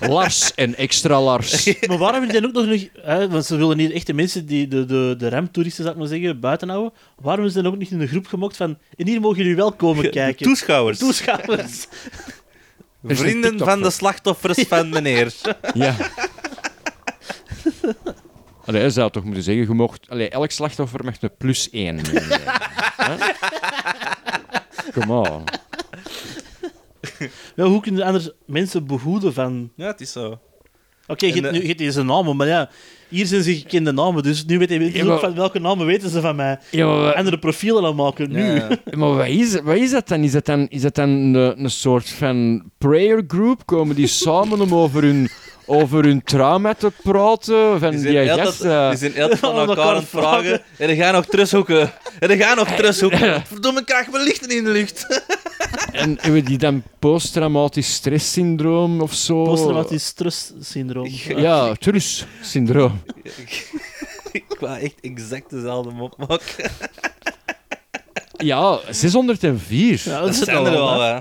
Lars en extra Lars. Maar waarom die dan ook nog... niet- Hè, want ze willen niet echt de mensen, die, de, de, de ramtoeristen, zou ik maar zeggen, buiten houden. Waarom is ze dan ook niet in een groep gemokt van... En hier mogen jullie wel komen kijken. Toeschouwers. Toeschouwers. Vrienden van de slachtoffers van meneer. Ja. Allee, hij zou toch moeten zeggen, je mocht, allee, elk slachtoffer mag een plus één. Come on. Ja, hoe kunnen anders mensen behoeden van... Ja, het is zo. Oké, je nu- je hebt deze namen, maar ja... Hier zijn ze gekende namen, dus nu weten we Ja, ook maar- van welke namen weten ze van mij. Ja, maar, Andere profielen aan maken, nu. Ja. maar wat, is, wat is dat dan? Is dat dan, is dat dan een, een soort van prayer group? Komen die samen om over hun, over hun trauma te praten? Van Die die, zijn die altijd van elkaar elkaar aan het vragen. En dan gaan nog terugzoeken. En dan gaan nog terugzoeken. Verdomme, ik krijg wel lichten in de lucht. En hebben die dan posttraumatisch stresssyndroom of zo? Posttraumatisch stresssyndroom. Ja, trus-syndroom. ik wou echt exact dezelfde mop maken. Ja, 604. Ja, Dat is zijn al er wel, wel, hè.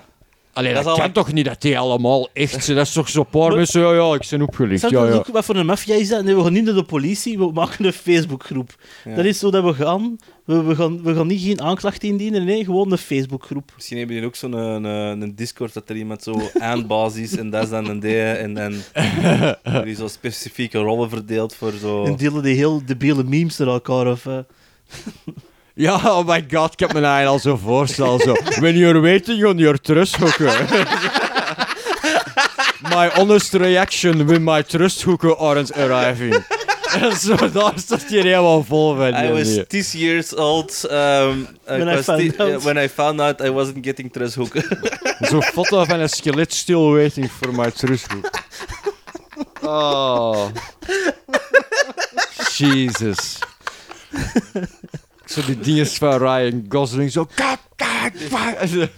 Allee, Dat dat, is al- kan toch niet dat die allemaal echt zijn? Dat is toch zo'n paar mensen, ja, ja, ik ben opgelicht. Ja, ja. ook wat voor een maffia is dat? Nee, we gaan niet naar de politie, we maken een Facebookgroep. Ja. Dat is zo dat we gaan. We, we gaan. we gaan niet geen aanklacht indienen, nee, gewoon een Facebookgroep. Misschien hebben jullie ook zo'n een, een, een Discord dat er iemand zo aanbasis is en dat is dan een D en dan jullie zo specifieke rollen verdeeld voor zo. En delen die heel debiele memes naar elkaar. Of, eh. Ja, oh my god, ik heb me eigenlijk al zo voorstel. Zo. When you're waiting on your trust hooker. my honest reaction when my trust hooker aren't arriving. En zo, daar stond je helemaal vol van. I was niet. 10 years old um, When I found out. when I found out I wasn't getting trust hoeken. Zo'n foto van een skelet still waiting for my trust hooker. Oh. Jesus. Zo die dingen van Ryan Gosling, zo... Kak, kak, kak.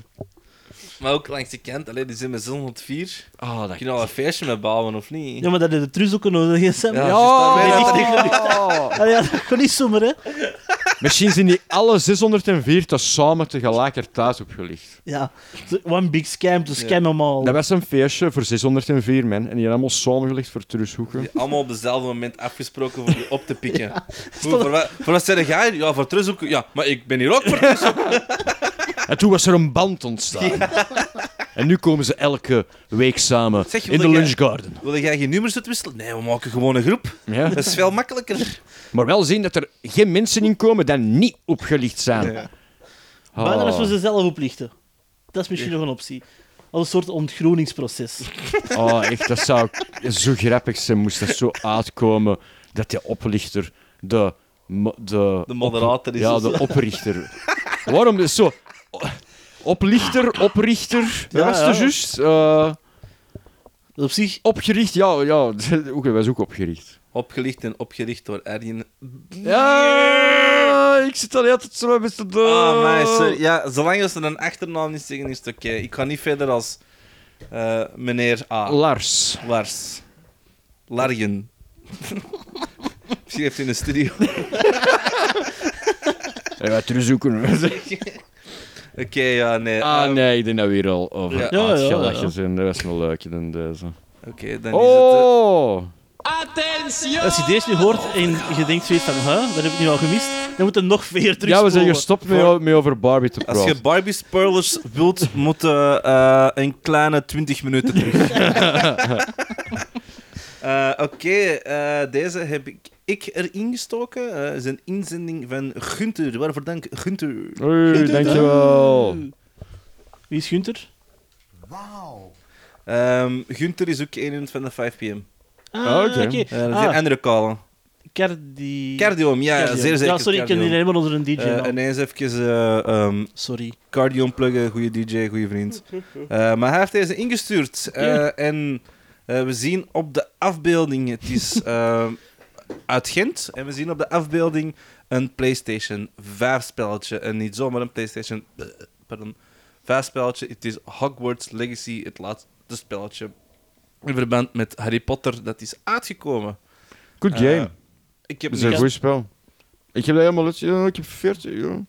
maar ook langs de kant, alleen die zijn met 604. Oh, dat Kun je al een feestje met bouwen of niet? Ja, maar dat is de truus ook nodig? Ja. Ja, dat dat-. Ah, ja, dat kan niet zomaar, hè? Misschien zijn die alle 604 samen tegelijkertijd opgelicht. Ja, one big scam to scam them all. Dat was een feestje voor 604 men en die hebben allemaal samengelicht voor terughoeken. Die allemaal op dezelfde moment afgesproken voor die op te pikken. Voor, wat, voor wat jij? Ja, voor terugzoeken. Ja, maar ik ben hier ook voor terugzoeken. En toen was er een band ontstaan. En nu komen ze elke week samen Zeg, in de wilde jij- Lunch Garden. Wil jij geen nummers uitwisselen? Nee, we maken gewoon een groep. Ja. Dat is veel makkelijker. Maar wel zien dat er geen mensen in komen die niet opgelicht zijn. Ja. Oh. Buiten als we ze zelf oplichten. Dat is misschien nog een optie. Als een soort ontgroeningsproces. Oh, echt, dat zou zo grappig zijn, moest dat zo uitkomen dat die oplichter de... De, De moderator is Ja, de oprichter. Waarom is zo... Oplichter, oprichter, dat was ja. het juist. Eh, Dat op zich... opgericht, ja, ja, oké, was ook opgericht. Opgelicht en opgericht door Erjen. Ja, ik zit al altijd zo met de... Ah, meisje. Ja, zolang als ze een achternaam niet zeggen, is het oké. Ik ga niet verder als eh, meneer A. Lars. Lars. Largen. Misschien heeft hij in de studio. Ja, wat terugzoeken. Oké, ja, nee. ah, ehm, nee, ik denk dat we hier al over Ja. Ja, ja, zijn. Dat was wel leuker dan deze. Oké, dan is het... eh, Oh! Als je deze nu hoort en je denkt zoiets van, huh, wat heb ik nu al gemist? Dan moet er nog veel terug Ja, we zijn gestopt met, Voor- met over Barbie te Als je praten. Barbie spoilers wilt, moeten eh, een kleine 20 minuten terug. Eh, Oké, eh, deze heb ik, ik erin gestoken. Eh, is een inzending van Gunther. Waarvoor dank, Gunther. Hoi, dankjewel. Wie is Gunther? Ehm Gunther is ook een van de 5pm. Ah, oké. oké. Is Ah, een andere callen. Cardi... Cardium, ja, Cardium. zeer zeker. Ja, sorry, ik ken die helemaal onder een DJ. Eh, naam. ineens even eh, ehm, Sorry. Cardium pluggen, goede DJ, goede vriend. Eh, maar hij heeft deze ingestuurd. eh, en eh, we zien op de afbeelding, het is eh, uit Gent, en we zien op de afbeelding een PlayStation 5 spelletje. En niet zomaar een PlayStation eh, pardon, 5 spelletje. Het is Hogwarts Legacy, het laatste spelletje. In verband met Harry Potter, dat is uitgekomen. Good Eh, game. ik heb Dat is een goed spel. Ik heb dat helemaal ik heb 40, ja.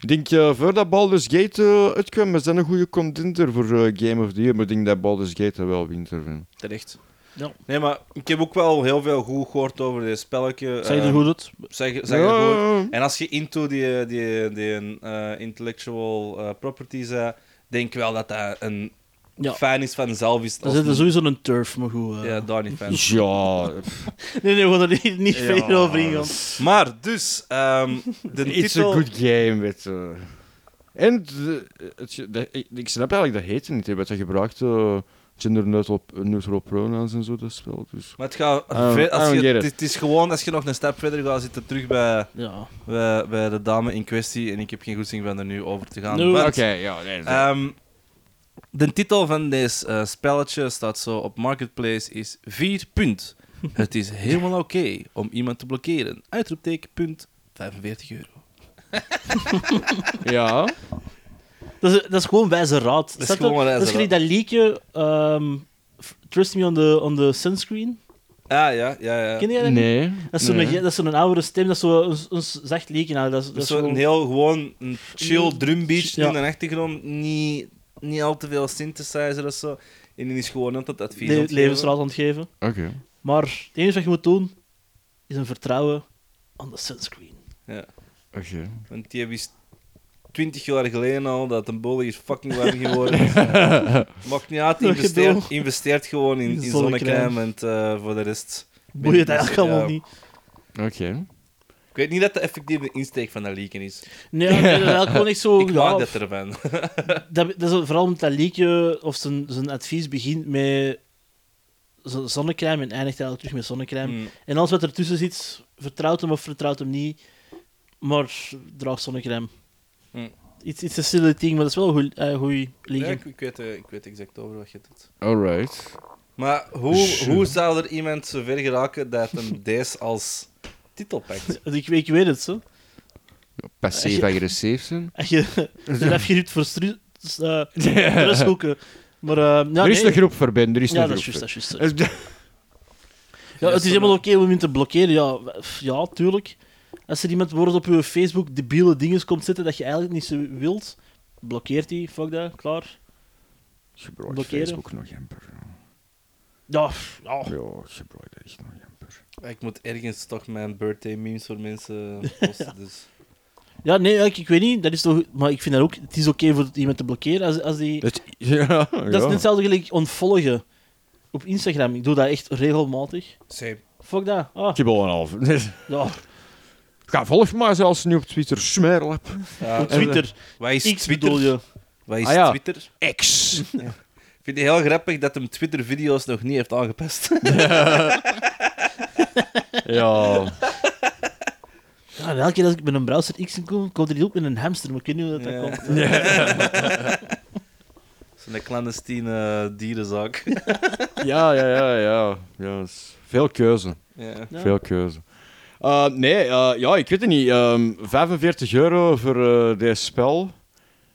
Ik denk, eh voordat Baldur's Gate eh, uitkwam, is dat een goede contender voor eh, Game of the Year. Maar ik denk dat Baldur's Gate er wel wint ervan. Terecht. Ja. Nee, maar ik heb ook wel heel veel goed gehoord over dit spelletje. Zeg je er Ehm, goed uit? Zeg, zeg Ja, er goed. En als je into die, die, die eh, intellectual properties eh, denk wel dat dat een Ja. fijn is van zelf is. Dan als zit er sowieso een turf, maar goed. eh. Ja, daar niet fijn. Ja, Nee, nee, we gaan er niet, niet Ja. verder over ingaan. Maar dus, ehm, de it's titel... a good game, weet je. En de, het, de- ik, ik snap eigenlijk dat heet niet, hè, wat hij gebruikt. eh gender neutral, pronouns en zo, dat spel. Dus. Maar het, gaat als je, get it. het, het is gewoon, als je nog een stap verder gaat, zit het terug bij, Ja. bij, bij de dame in kwestie. En ik heb geen goed zin van er nu over te gaan. No. Want- Oké, ja. Nee, nee. Ehm, de titel van deze eh, spelletje staat zo op Marketplace is 4 punt. Het is helemaal oké om iemand te blokkeren. Uitroepteken punt 45 euro. ja. Dat is, dat is gewoon wijze raad. is Snap je? gewoon wijze Dat is gelijk dat liedje ehm, Trust Me on the, on the Sunscreen. Ah ja, ja, ja. Ken je dat niet? Nee. Dat is zo'n nee. dat is zo'n oudere stem, dat is zo een, een zacht liedje. Nou, dat is, dat is zo gewoon- een heel gewoon een chill drumbeat Ja. in de achtergrond. Niet niet al te veel synthesizer of zo. En die is gewoon altijd advies Le aan het geven. levensraad aan het geven. Oké. Maar het enige wat je moet doen, is een vertrouwen aan de sunscreen. Ja, Oké. want die wist 20 jaar geleden al dat een bolle is fucking warm geworden. is. Maakt niet uit, investeert, investeert gewoon in, In zonnecrème. en eh, voor de rest... Boeit het eigenlijk Ja. allemaal niet. Oké. Ik weet niet dat de effectieve insteek van dat leaken is. Nee, dat is eigenlijk gewoon echt zo... ik ja, maak dat ervan. dat, dat is vooral met dat liedje, of zijn, zijn advies begint met zo- zonnecrème en eindigt eigenlijk terug met zonnecrème. Mm. En alles wat ertussen zit, vertrouwt hem of vertrouwt hem niet, maar draag zonnecrème. Mm. Iets is een silly ding, maar dat is wel een goeie- eh, goeie Ja, liedje. ik, ik, weet, eh, ik weet exact over wat je doet. Alright. Maar hoe, hoe zou er iemand zo ver geraken dat hem deze als titel pakt? Ik, ik weet het, zo. Passief-agressief zijn. Als je een afgeruut voor stru- eh, stresshoeken. Maar, eh, ja, er is nee. een groep verbinden, er is Ja, een dat is groep. juist, dat is juist. Ja, het is helemaal oké om hem te blokkeren. Ja, ja, tuurlijk. Als er iemand wordt op je Facebook debiele dingen komt zetten dat je eigenlijk niet zo wilt, blokkeert hij. Fuck dat, klaar. Gebruik Blokkeren. Facebook nog. Ja, ja. Ja, dat echt nog. Ik moet ergens toch mijn birthday memes voor mensen posten. Dus. ja nee, ik, ik weet niet. Dat is toch, maar ik vind dat ook. Het is oké voor iemand te blokkeren. Als, als die, Dat, ja, dat is ja. net hetzelfde gelijk ontvolgen op Instagram. Ik doe dat echt regelmatig. Same. Fuck dat. Ah, Ik heb al een half. ja. Ga volg mij zelfs nu op Twitter. Smerlap. Ja, Op Twitter. wat is X Twitter? bedoel je. Wat is Ah, ja. Twitter? X. Ik vind het heel grappig dat hem Twitter-video's nog niet heeft aangepast. Ja. Ja, en elke keer als ik met een browser X kom, komt er die ook met een hamster. Maar ik weet niet hoe dat, Ja. dat komt. Zo'n clandestine dierenzaak. Ja, ja, ja, ja. ja is veel keuze. ja. Ja. Veel keuze. Uh, nee, uh, ja, ik weet het niet. Ehm 45 euro voor uh, dit spel.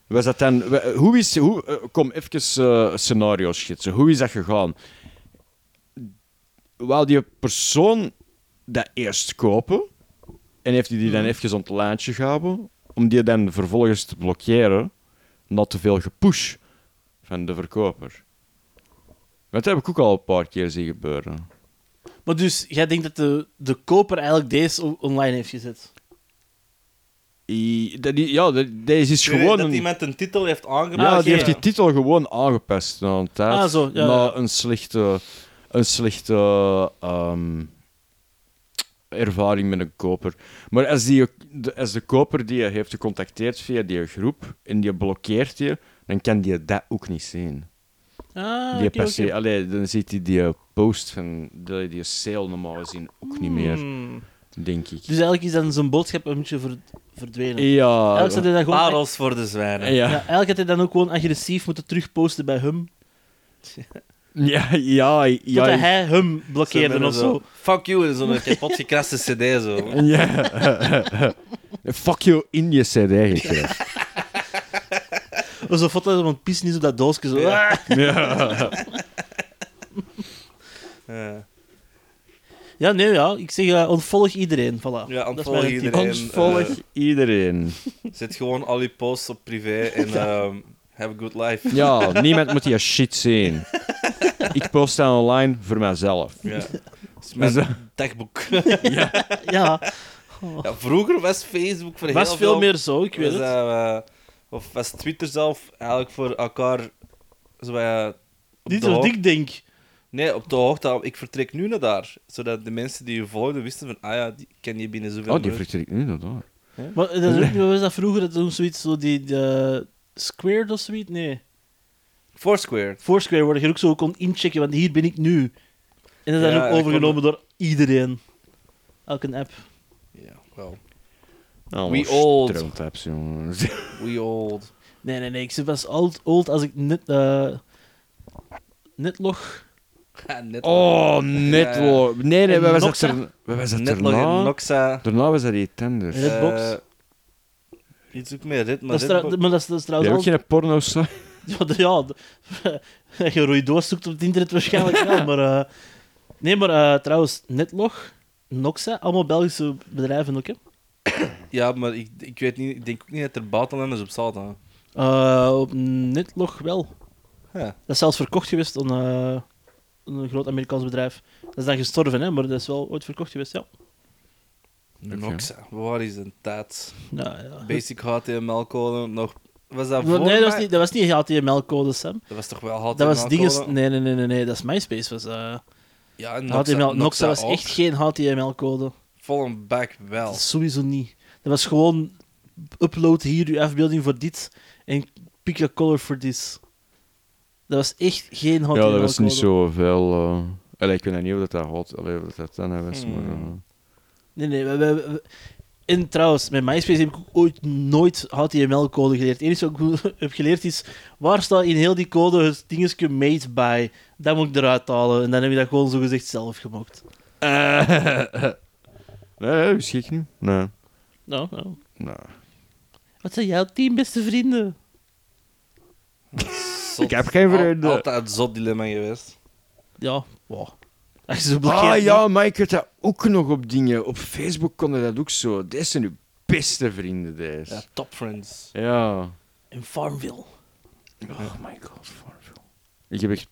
Was dat dan, hoe is, hoe, uh, kom even uh, scenario schetsen. Hoe is dat gegaan? Wou die persoon dat eerst kopen en heeft hij die dan even aan het lijntje gehouden om die dan vervolgens te blokkeren na te veel gepush van de verkoper? Dat heb ik ook al een paar keer zien gebeuren. Maar dus, jij denkt dat de, de koper eigenlijk deze online heeft gezet? I- dat die- ja, dat- deze is gewoon dat een... iemand een titel heeft aangepast. Ja, die heeft die titel gewoon aangepast na een tijd. Ah, zo, ja, na ja. een slechte, een slechte ehm, ervaring met een koper. Maar als, die, de, als de koper die je heeft gecontacteerd via die groep en die blokkeert je, dan kan die dat ook niet zien. Ah, die oké, per se- oké. allee, dan ziet hij die post van die, die sale normaal gezien ook niet meer, Hmm. denk ik. Dus eigenlijk is dan zijn boodschap een beetje ver- verdwenen. Ja, Eigenlijk zou hij dan gewoon... Parels voor de zwijnen. Ja. ja, eigenlijk had hij dan ook gewoon agressief moeten terugposten bij hem. ja, ja, ja, Totdat hij hem blokkeerde of zo. Fuck you, en zo'n kapot gekraste cd zo. Ja. Fuck you in je CD gekregen. Of zo'n foto van een pissen is op dat doosje. Zo. Ja. Ja. Ja, Ja, nee, ja. Ik zeg, eh, ontvolg iedereen. Voilà. ja Dat ontvolg iedereen. Ontvolg eh, iedereen. zet gewoon al je posts op privé en ehm, have a good life. Ja, niemand moet die shit zien. Ik post dat online voor mezelf. Ja. Dat is mijn Dus, dagboek. Ja, Ja, vroeger was Facebook voor was heel veel meer zo, ik weet was, het. eh, eh, of was Twitter zelf eigenlijk voor elkaar zo, op Niet hoogte- ik denk. Nee, op de hoogte. Ik vertrek nu naar daar. Zodat de mensen die je volgden wisten van, ah ja, die ken je binnen zoveel Oh, die vertrekt nu dat daar. Maar dat is ook niet, wat was dat vroeger? Dat toen zoiets, zo die, de Squared of zoiets? Nee. Foursquare. Foursquare, waar je ook zo kon inchecken, want hier ben ik nu. En dat is Ja, dan ook overgenomen door iedereen. Elke app. Ja, wel. We old. We old. Nee, nee, nee. Ik ben pas old, old als ik net, eh netlog... Ja, net Oh, netlo. Nee, nee, wij was dat Noxa? er... wij was dat Netlog en daarna? Noxa. Daarna was dat die tender. Ja. Iets ook meer rit, maar Dat is, maar dat is, dat is Die ook trouwens al... geen porno site? Ja, de- ja de- je rode doos zoekt op het internet waarschijnlijk wel, maar... eh, nee, maar eh, trouwens, Netlog, Noxa, allemaal Belgische bedrijven ook, hè. Ja, maar ik, ik weet niet, ik denk ook niet dat er buitenlanders op zaten. Eh, op Netlog wel. Ja. Dat is zelfs verkocht geweest aan eh, een groot Amerikaans bedrijf. Dat is dan gestorven, hè, maar dat is wel ooit verkocht geweest, ja. Noxa, waar is een tijd? ja, ja. Basic HTML-code nog. Was dat Nee, voor dat was niet, dat was niet HTML-code, Sam. Dat was toch wel HTML? Dat was dinges... Nee, nee, nee, nee, nee, dat is MySpace. Was, eh Ja, en Noxa, HTML. Noxa was ook. echt geen HTML-code. Vol een bak wel. Dat Sowieso niet. Dat was gewoon upload hier je afbeelding voor dit en pick a color voor dit. Dat was echt geen HTML. Ja, dat was niet zoveel. eh allee, ik weet niet of dat dat had. Of dat dan was, maar... Hmm. Eh, Nee, nee. We, we- we- en trouwens, met MySpace heb ik ook ooit nooit HTML-code geleerd. Het enige wat ik heb geleerd is, waar staat in heel die code het dingetje made by? Dat moet ik eruit halen. En dan heb je dat gewoon zogezegd zelf gemaakt. nee, dat ik niet. Nee. Nou, nou. nee. Wat zijn jouw tien beste vrienden? Zot. Ik heb geen vrienden. altijd een zot dilemma geweest. Ja, wow. Zo. Ah ja, maar ik had dat ook nog op dingen. Op Facebook kon je dat ook zo. Deze zijn uw beste vrienden, deze. Ja, top friends. Ja. In Farmville. Oh my god, Farmville. Ik heb echt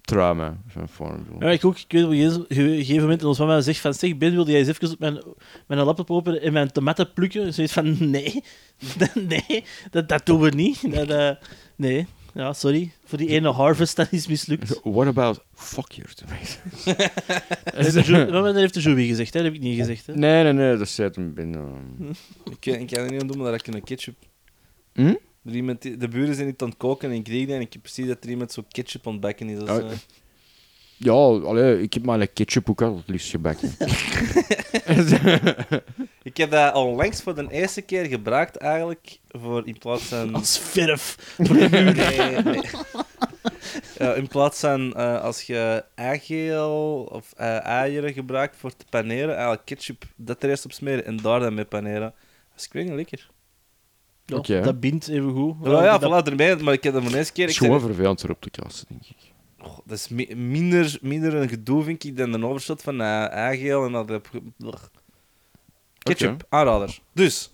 trauma van Farmville. Ja, ik ook. Ik weet op een gegeven- ge- gegeven moment, en ons mama zegt van, zeg, Ben, wilde jij eens even op mijn, mijn laptop openen en mijn tomaten plukken? En zoiets van, nee, nee, dat, dat doen we niet. Dat, eh, nee, ja, sorry. Voor die ene harvest, dat is mislukt. What about fuck your tomato? Dat heeft de Ju- maar dat heeft de Joey gezegd, hè? dat heb ik niet gezegd. Hè? nee, nee, nee, dat zei hem binnen. Ik, kan- ik kan er niet aan doen, maar dat ik een ketchup... Hm? Er iemand, de buren zijn niet aan het koken en ik kreeg die en ik heb precies dat er iemand zo ketchup aan het bakken is. Oh. Ja, allee, ik heb mijn ketchup ook al het liefst gebakken. ik heb dat onlangs voor de eerste keer gebruikt eigenlijk, voor in plaats van... Als verf. Nee, nee. Ja, in plaats van eh, als je eigeel of eh, eieren gebruikt voor te paneren, eigenlijk ketchup dat er eerst op smeren en daar dan mee paneren. Dat is niet lekker. Ja, Oké. Dat bindt even goed. Ja, ja, dat, voilà, ermee, maar ik heb dat voor de eerste keer... Het Ik is gewoon vervelend erop te kasten, denk ik. Oh, dat is mi- minder, minder een gedoe, vind ik, dan een overshot van eigeel en dat... heb. Ketchup, Oké. aanrader. Dus,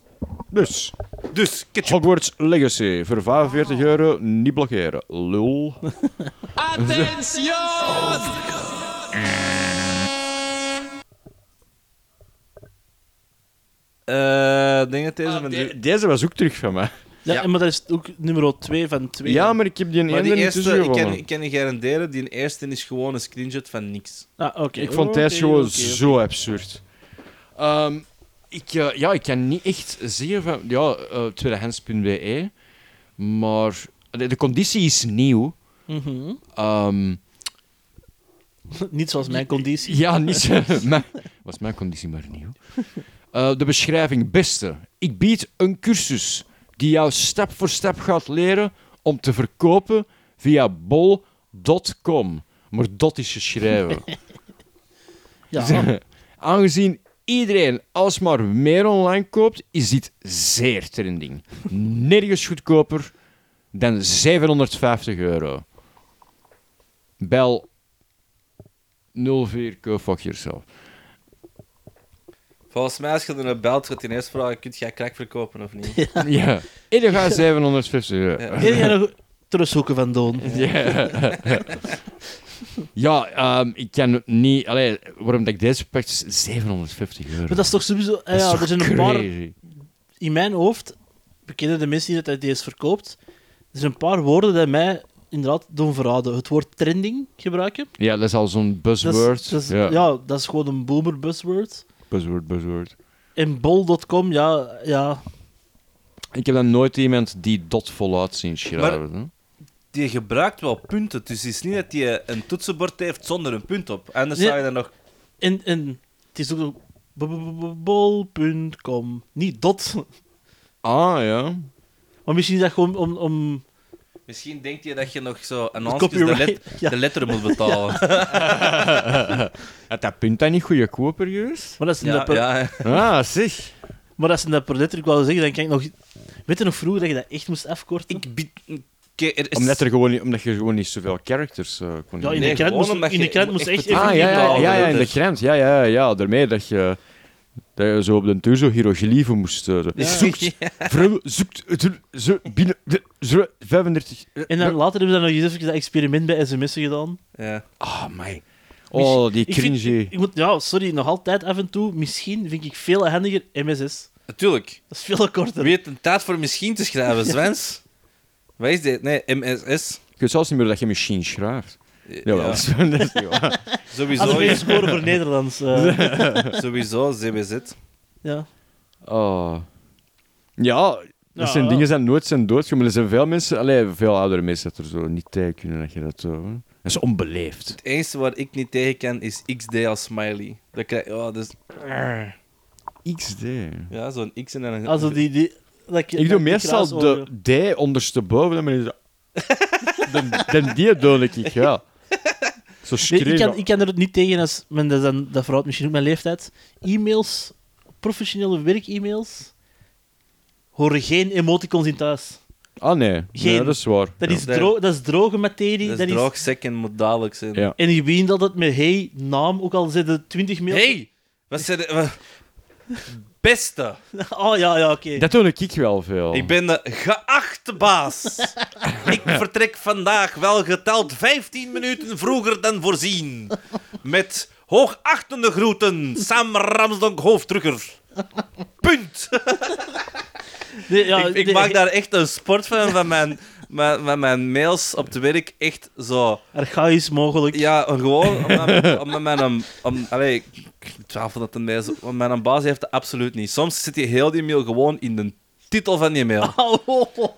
Dus, dus, ketchup. Hogwarts Legacy. Voor 45 euro, niet blokkeren. Lul. Eh, denk dat deze De- deze was ook terug van mij. Ja, ja. en maar dat is ook nummer 2 van 2. Ja, maar ik heb die een Maar ene niet eerste, tussen ik kan, ik kan je garanderen, die eerste is gewoon een screenshot van niks. Ah, oké. Ik vond deze gewoon zo absurd. Ehm, ik, eh, ja, ik kan niet echt zeggen van... Ja, eh tweedehands.be. Maar de, de conditie is nieuw. Mhm. Ehm, Niet zoals mijn conditie. ja, niet zo... mijn- was mijn conditie maar nieuw. Eh, de beschrijving beste. Ik bied een cursus die jou stap voor stap gaat leren om te verkopen via bol.com. Maar dot is geschreven. Ja, Aangezien iedereen alsmaar meer online koopt, is dit zeer trending. Nergens goedkoper dan 750 euro. Bel 04 go fuck yourself. Volgens mij, als je er naar belt, gaat hij eerst vragen: kun jij crack verkopen of niet? Ja, ieder gaat 750 euro. Ja. Jij nog terugzoeken van Doon? Ja, ja ehm, ik kan niet... Allee, waarom dat ik deze pak, is 750 euro. Maar dat is toch sowieso... ah Dat is ja, toch er zijn een paar... crazy? In mijn hoofd, bekenden de mensen die dat hij deze verkoopt, er zijn een paar woorden die mij inderdaad doen verraden. Het woord trending gebruiken. Ja, dat is al zo'n Dat is- buzzword. dat is- ja. ja. dat is gewoon een boomer buzzword. Buzzword, buzzword. En bol.com, ja, ja, Ik heb dan nooit iemand die dot voluit zien schrijven. Die gebruikt wel punten, dus het is niet dat hij een toetsenbord heeft zonder een punt op. Anders Nee. zou je dan nog. En, en het is ook bol.com. Niet dot. Ah, ja. Maar misschien is dat gewoon om... om Misschien denkt je dat je nog zo een de de, copyright... let, ja. de letter moet betalen. Had dat punt dan niet goedkoper geweest? Maar dat is ja, dat per, ja, Ah, zeg. maar dat is dat per letter, ik wou zeggen, dan kan ik nog... Weet je nog vroeger dat je dat echt moest afkorten? Ik bied. Er is... Omdat, er gewoon niet, omdat je gewoon niet zoveel characters eh, kon Ja, in Nee, de krant gewoon moest, in de krant moest echt. Ah, ja, ja, ja, ja, in de krant. Ja, ja, ja. Daarmee dat je... Dat je zo op de deur zo hieroglyphen moest... eh, zo. Ja. Zoekt, vrouw, zoekt, zo, binnen, de, zo, 35... En dan later hebben ze dan nog eens even dat experiment bij sms'en gedaan. Ja. Ah, my. Oh, die Ik vind- cringe. ik, ik moet, ja, sorry, nog altijd af en toe. Misschien vind ik veel handiger MSS. Natuurlijk. Dat is veel korter. Wie heeft een tijd voor misschien te schrijven, Zwens? Wat is dit? Nee, MSS. Ik weet zelfs niet meer dat je machine schrijft. Jawel, Ja, dat is- is niet waar. sowieso, we scoren voor Nederlands. eh, sowieso ZBZ. ja. Oh. Ja, dat Ja, zijn ja. dingen zijn nooit zijn doodgegaan. Maar er zijn veel mensen, allee, veel oudere mensen, dat er zo niet tegen kunnen dat je dat zo... hè. Dat is onbeleefd. Het enige waar ik niet tegen kan is XD als smiley. Dat krijg oh, dus, XD. ja, zo'n X en een... Also die, die, dat Ik dat doe meestal kraasogen. de D ondersteboven, en dan ben je zo... de, de die doe ik, ja. Zo Nee, ik, kan, ik kan er niet tegen als... Men, dat, dan, dat verhoudt misschien ook mijn leeftijd. E-mails, professionele werk-e-mails, horen geen emoticons in thuis. Ah, nee. Geen. nee. Dat is waar. Dat, Ja. is, Nee. dro dat is droge materie. Dat dat is droog, sec en moet dadelijk zijn. Ja. En je begint altijd met hey, naam, ook al zitten 20 mails. Hey! Wat zei de... wat- Beste! Oh ja, ja, oké. Dat doe ik wel veel. Ik ben de geachte baas. ik vertrek vandaag wel geteld 15 minuten vroeger dan voorzien. Met hoogachtende groeten, Sam Ramsdonk hoofdrugger. Punt. Nee, ja, ik ik nee, maak daar echt een sport van, van mijn, mijn, met mijn mails op het werk. Echt zo... Archaïs mogelijk. Ja, gewoon omdat, omdat mijn... Om, allee, ik twijfel dat een mail is, want mijn baas heeft het absoluut niet. Soms zit die heel die mail gewoon in de titel van die mail.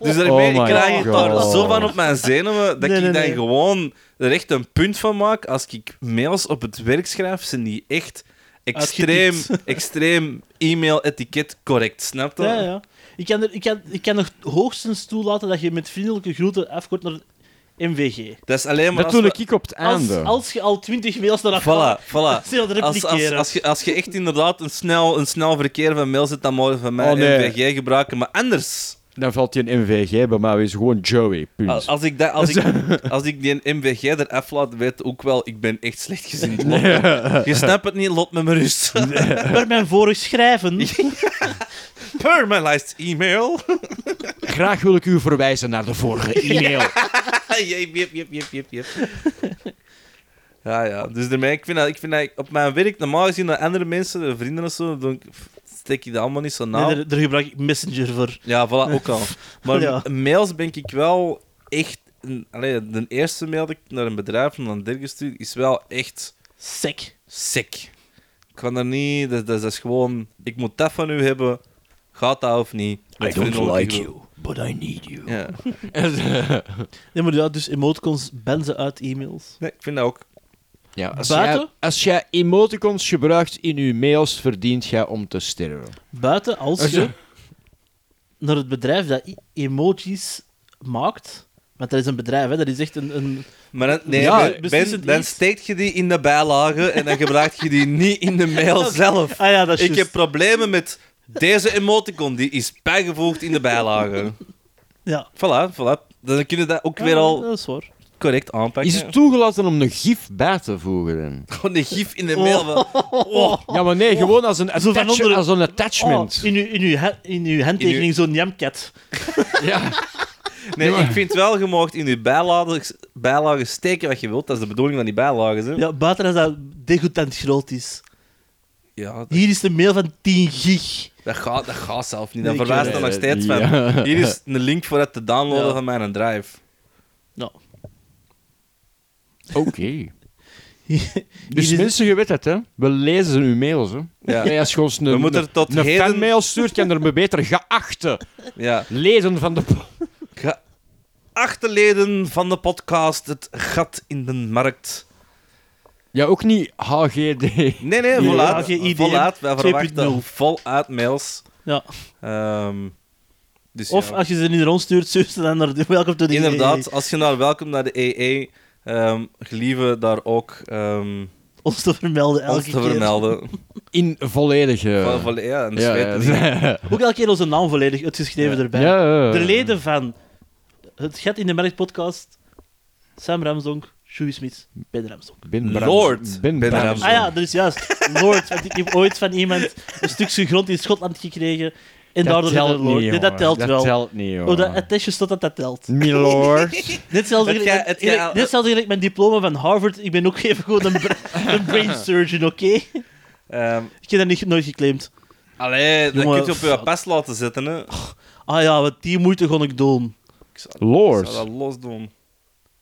Dus daarmee Oh ik krijg ik daar zo van op mijn zenuwen dat Nee, ik nee, nee. gewoon er echt een punt van maak. Als ik mails op het werk schrijf, zijn die echt extreem, extreem e-mail-etiket correct. Snap je? Ja, ja. Ik kan, er, ik, kan, ik kan nog hoogstens toelaten dat je met vriendelijke groeten afkort naar MVG. Dat is alleen maar als we- ik op het Als, einde. als je al 20 mails naar Voilà, voilà. Dat Als, als, repliceren. als, je, als je echt inderdaad een snel, een snel verkeer van mails zit, dan moet je van mij Oh, nee. MVG gebruiken. Maar anders, Dan valt hij een MVG bij mij, is gewoon Joey. Punt. als, als, ik, dat, als, ik, als ik die MVG eraf laat, weet ook wel, ik ben echt slecht gezind. Je snapt het niet, lot me maar rust. per mijn vorig schrijven. Permalijst e-mail. Graag wil ik u verwijzen naar de vorige e-mail. Jep, jep, jep, jep, jep, jep. Ja, ja. Dus daarmee, ik vind dat, ik vind dat ik op mijn werk, normaal gezien, naar andere mensen, de vrienden of zo, dan steek ik dat allemaal niet zo nauw. Nee, daar, daar gebruik ik Messenger voor. Ja, voilà, ook al. Maar Ja. mails ben ik wel echt... een- Allee, de eerste mail dat ik naar een bedrijf van een Dirk gestuurd, is wel echt Sec. sick. Ik kan er niet... Dat, dat, dat is gewoon... Ik moet dat van u hebben. Gaat dat of niet? Met vriendelijke groet. but I need you. Ja. Nee, maar ja, dus emoticons, ban ze uit e-mails. Nee, ik vind dat ook. Ja, als, Buiten? jij, als jij emoticons gebruikt in je mails, verdient jij om te sterven. Buiten als Als je je- naar het bedrijf dat e- emojis maakt. Want dat is een bedrijf, hè? dat is echt een. een Maar dan, nee, Ja, Ben, beslissend dan iets. steekt je die in de bijlage en dan gebruik je die niet in de mail zelf. ah ja, dat is Ik heb problemen met deze emoticon, die is bijgevoegd in de bijlage. Ja. Voilà, voilà. Dan kun je dat ook weer al Dat is waar. Correct aanpakken. Is het toegelaten om een gif bij te voegen? dan? Gewoon een gif in de mail. van- Oh. Ja, maar nee, gewoon als een, Zo van attach- onder- als een attachment. Oh, in, uw, in, uw, ha- in uw handtekening In uw- zo'n jamcat. Ja. Nee, ik vind wel, je mag in je bijlage, bijlage steken wat je wilt. Dat is de bedoeling van die bijlagen. Hè? Ja, buiten als dat degoutant groot is. Ja, dat, Hier is de mail van 10 gig. dat gaat, dat gaat zelf niet. Nee, Dan ik verwijst nog steeds van. Ja. Hier is een link voor het te downloaden Ja. van mijn drive. Nou. Oké. Dus is- mensen, je weet het, hè. We lezen uw mails, hè. Ja. Ja, als je ons We een, moeten er tot een heden- fanmail stuurt, kan er me beter geachte Ja. leden van de... Geachte leden van de podcast, het gat in de markt. Ja, ook niet HGD. Nee, nee, Ja, voluit. geen voluit. Wij 2.0. verwachten voluit mails. Ja. Ehm, dus Of ja. als je ze niet rondstuurt, stuur ze dan naar de Welcome to the Inderdaad, als je naar welkom naar de EE, ehm gelieve daar ook ehm, Ons te vermelden elke ons te keer. vermelden. In volledige... Van- van- ja, en ja, ja, ja. Ook elke keer onze naam volledig uitgeschreven Ja. erbij. Ja, ja, ja. De leden van het Gat in de Markt podcast, Sam Ramsdonk, Joey Smith, Ben Ramsdonk. Ben Brams- Lord Ben Ben Ramsdonk. Ah ja, dat is juist. Lord, want ik heb ooit van iemand een stukje grond in Schotland gekregen. En Dat daardoor telt niet, nee, dat telt dat wel. telt niet, joh. Oh, dat attestje staat dat dat telt. Milord. Net zelfs Het het eigenlijk mijn diploma van Harvard. Ik ben ook even gewoon een, bra- een brain surgeon, oké? Ehm, Ik heb dat niet, nooit geclaimd. allee, dat Jongen, kun je op je pas laten zitten, hè. Ah ja, wat die moeite kon ik doen. Ik ik zou dat los doen.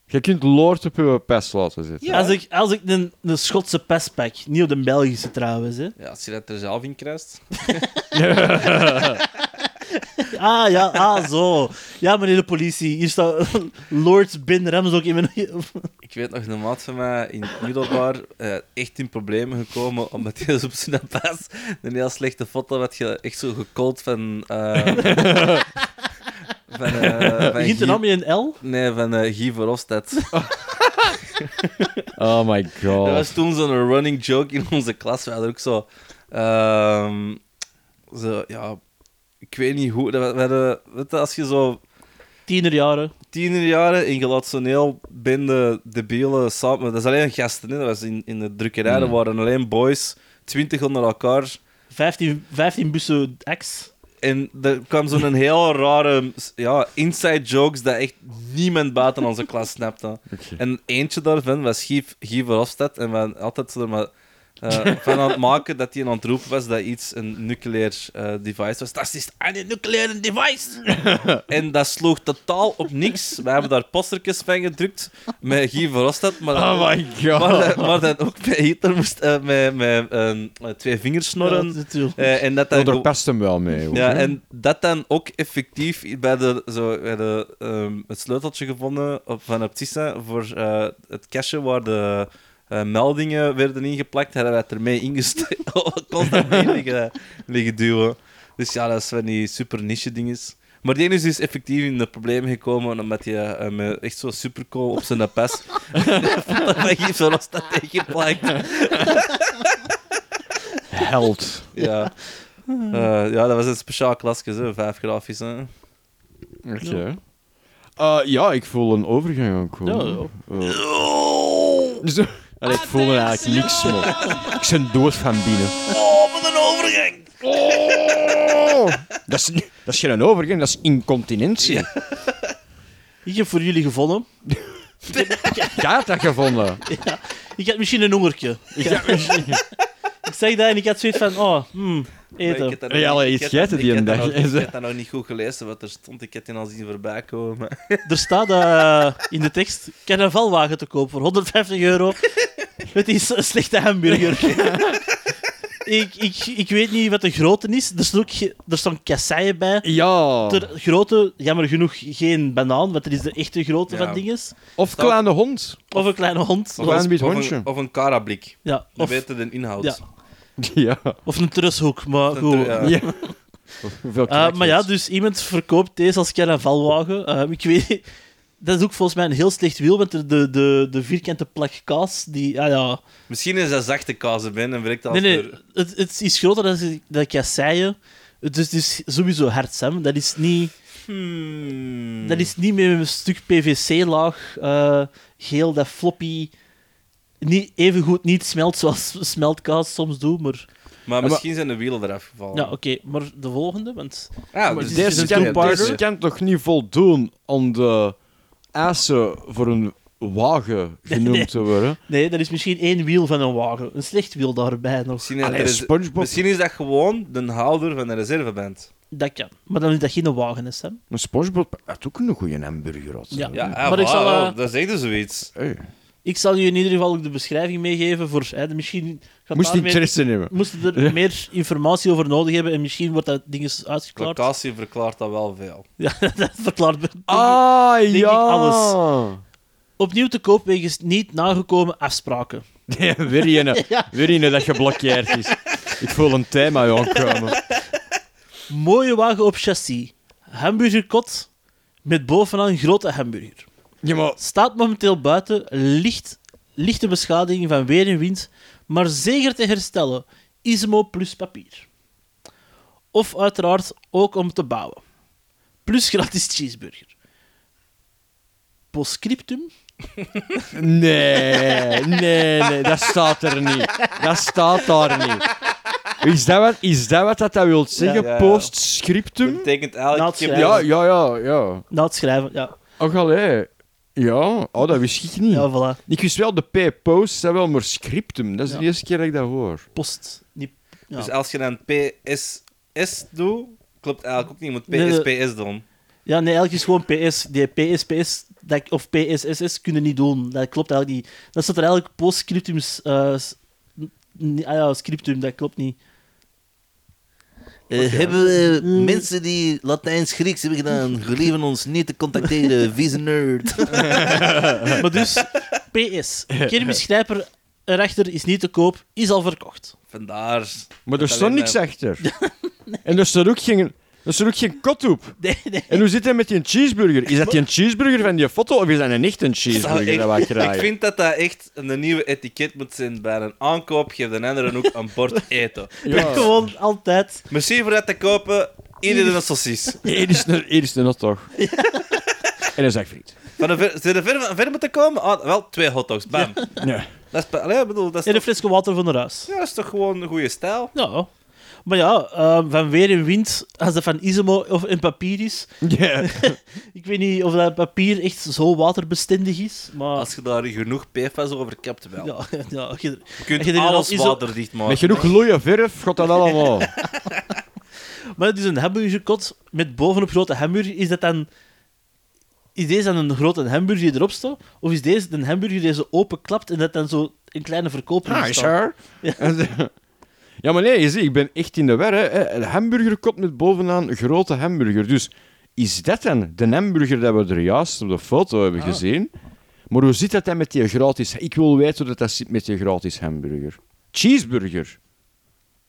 Je kunt Lord op je pest laten zitten. Ja. Als ik, als ik een, een Schotse pest pak, niet op de Belgische trouwens, hè. Ja, als je dat er zelf in kruist. Ah ja, ah zo. Ja, meneer de politie, hier staat Lord Ben Rams ook in mijn... Ik weet nog, een maat van mij in het middelbaar eh, echt in problemen gekomen omdat hij op zijn pas een heel slechte foto had je echt zo gekold van... eh van, eh van Begint de Guy- naam in een L? Nee, van eh Guy Verhofstadt. Oh my Dat god. was toen zo'n running joke in onze klas. We hadden ook zo... ehm, zo, ja... Ik weet niet hoe... dat We hadden, weet je, als je zo Tienerjaren. tienerjaren en je laat zo'n heel bende debielen samen... Dat is alleen gasten, hè. Dat was in, in de drukkerij. Dat waren alleen boys. Twintig onder elkaar. 15, 15 bussen X. En er kwam zo'n heel rare ja, inside jokes dat echt niemand buiten onze klas snapte. En eentje daarvan was Guy, Guy Verhofstadt. En we hadden altijd zo maar, eh, van aan het maken dat hij aan het roepen was dat iets een nucleair eh, device was. Dat is een nucleaire device! en dat sloeg totaal op niks. We hebben daar postertjes van gedrukt met Guy Verhofstadt. Maar, Oh my god. maar, dan- maar dan ook met Hitler moest eh, met, met twee vingers snorren. Eh, en dat Oh, dan daar go- pest hem wel mee. hoor. ja, en dat dan ook effectief bij de, zo, bij de, ehm, het sleuteltje gevonden op, van Optissa voor eh, het cache waar de eh, meldingen werden ingeplakt, hadden wij het ermee ingestoken. constant mee liggen, liggen duwen. Dus ja, dat is van die super niche dinges. Maar die ene is dus effectief in de problemen gekomen omdat hij eh, met echt zo supercool op zijn pas van Guy Verhofstadt tegenplakt. Held. Ja. Eh, ja, dat was een speciaal klasje, hè, vijf grafisch. Oké. Eh, ja, ik voel een overgang aankomen. Ja, ja. Allee, ik voel er eigenlijk niks van. Ik ben dood van binnen. Oh, wat een overgang! Oh, dat, is, dat is geen overgang, dat is incontinentie. Ik heb voor jullie gevonden. Jij dat gevonden. Ja, ik had misschien een hongertje. Ik zeg dat en ik had zoiets van, oh, hmm, eten. Ik heb dat Ja, nog allee, niet- iets ik dat- die ik een dag. nog- Ik heb dat nog niet goed gelezen wat er stond. Ik heb die al zien voorbij komen. Er staat eh, in de tekst carnavalwagen te koop voor 150 euro. Het is een slechte hamburger. ik, ik, ik weet niet wat de grootte is. Er staan ook ge- er staan kasseien bij. Ja. De grootte, jammer genoeg, geen banaan, want dat is de echte grootte Ja. van dinges. Of kleine hond. Of een kleine hond. Of zoals- een wit Of hondje. een, of een karablik. ja, Dan of, weten de inhoud. ja. Ja. of een trushoek, maar Een goed. tru- ja. ja. Hoeveel Eh, maar ja, dus iemand verkoopt deze als carnavalwagen. Eh, ik weet Dat is ook volgens mij een heel slecht wiel, want de, de, de, de vierkante plak kaas, die... Ah ja... Misschien is dat zachte kaas ben en werkt dat Nee, nee, het, het is groter dan dat kasseien. Het is, het is sowieso hard, Sam. Dat is niet, Hmm. dat is niet met een stuk PVC-laag, eh, geel, dat floppy... Niet, even goed niet smelt zoals smeltkaas soms doet, maar... Maar maar- misschien zijn de wielen eraf gevallen. Ja, oké, maar de volgende, want... Ja, dus is Deze een kan, two-parter. deze kan toch niet voldoen om de eisen voor een wagen genoemd te worden? Nee, dat is misschien één wiel van een wagen. Een slecht wiel daarbij nog. Misschien, Allee, is, SpongeBob. misschien is dat gewoon de houder van de reserveband. Dat kan. Maar dan is dat geen wagen, hè, Sam. Maar SpongeBob had ook een goede hamburger. had. Ja. Ja, Maar ik zal, eh, dat is echt zoiets. Hey. Ik zal je in ieder geval ook de beschrijving meegeven voor... Hè, de, misschien gaat Moest daarmee- interesse nemen. moesten er Ja. meer informatie over nodig hebben en misschien wordt dat ding eens uitgeklaard. Locatie verklaart dat wel veel. Ja, dat verklaart denk Ah, ik ja. alles. Opnieuw te koop wegens niet nagekomen afspraken. Ja, weer een, Ja. weer dat geblokkeerd is. Ik voel een thema aankomen. Mooie wagen op chassis. Hamburgerkot met bovenaan grote hamburger. Ja, maar... Staat momenteel buiten, licht, lichte beschadiging van weer en wind, maar zeker te herstellen. Ismo plus papier. Of uiteraard ook om te bouwen. Plus gratis cheeseburger. Postscriptum. Nee, nee, nee, dat staat er niet. Dat staat daar niet. Is dat wat, is dat, wat dat, dat wil zeggen? Ja. Postscriptum? Dat betekent eigenlijk... Na ik het heb- schrijven. Ja, ja, ja, ja. Na het schrijven, ja. Och, allee. Ja, oh, dat wist ik niet. Ja, voilà. Ik wist wel de P-post, dat wel, maar scriptum. Dat is Ja. de eerste keer dat ik dat hoor. Post. Niet... Ja. Dus als je dan PSS doet, klopt eigenlijk ook niet. Je moet Nee, PSPS doen. Ja, nee, eigenlijk is gewoon PS. Die PSPS dat, of PSSS kunnen niet doen. Dat klopt eigenlijk niet. Dat staat er eigenlijk postscriptums. eh, s- n- ah ja, scriptum, dat klopt niet. Eh, hebben we mensen die Latijns-Grieks hebben gedaan, gelieven ons niet te contacteren, vieze nerd. Maar dus, PS. Kermis Grijper erachter is niet te koop, is al verkocht. Vandaar. Maar er alleen niks maar- achter. En er staat ook geen, er staat ook geen kot op. Nee, nee. En hoe zit hij met die cheeseburger? Is dat die cheeseburger van die foto of is dat een echt een cheeseburger ik, dat wij ik vind dat dat echt een nieuwe etiket moet zijn bij een aankoop. Geef de anderen ook een bord eten. Ja. Gewoon altijd. Merci voor dat te kopen. Iedereen een saucies. Hier is een, is een hotdog. En een zak friet. Van de ver, zijn er ver, moeten komen? Ah, wel, twee hotdogs. Bam. Ja. Dat is, allee, ik bedoel, dat is, En een toch, flesje water van de huis. ja, dat is toch gewoon een goede stijl? Ja. Maar ja, eh, van weer en wind, als dat van Isemo of in papier is. Ja. Ik weet niet of dat papier echt zo waterbestendig is, maar... Als je daar genoeg PFAS over hebt, wel. Ja, ja, je- Je kunt je er alles iso- waterdicht maken. Met genoeg gloeie verf gaat dat allemaal. Maar het is een hamburgerkot met bovenop grote hamburger. Is dat dan... Is deze dan een grote hamburger die erop staat? Of is deze een hamburger die zo openklapt en dat dan zo een kleine verkoper Ah, staat? sure. Ja. Maar nee, je ziet, ik ben echt in de war. Hè. Een hamburgerkot met bovenaan een grote hamburger. Dus is dat dan de hamburger dat we er juist op de foto hebben Ah. gezien? Maar hoe zit dat dan met die gratis... Ik wil weten hoe dat, dat zit met die gratis hamburger. Cheeseburger.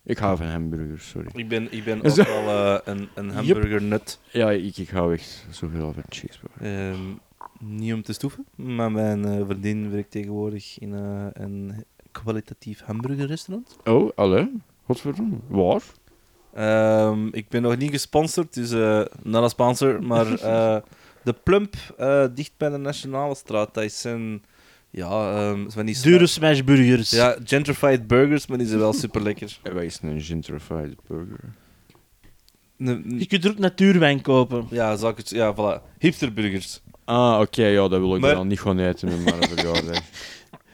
Ik hou van hamburgers, sorry. Ik ben, ik ben ook Zo. wel eh, een, een hamburgernut. Ja, ik, ik hou echt zoveel van cheeseburger. Ehm, niet om te stoeven, maar mijn eh, vriendin werkt tegenwoordig in eh, een kwalitatief hamburgerrestaurant. Oh, alle? Godverdomme. Waar? Ehm, ik ben nog niet gesponsord, dus eh not a sponsor, maar eh, de Plump, eh, dicht bij de Nationale Straat, dat zijn ja, ehm, van die Dure smashburgers. ja, gentrified burgers, maar die zijn wel super lekker. En Wat is een gentrified burger? Je kunt er ook natuurwijn kopen. Ja, zal ik het, ja, voilà. Hipsterburgers. Ah, oké, ja, dat wil ik Maar- dan niet gaan eten met mijn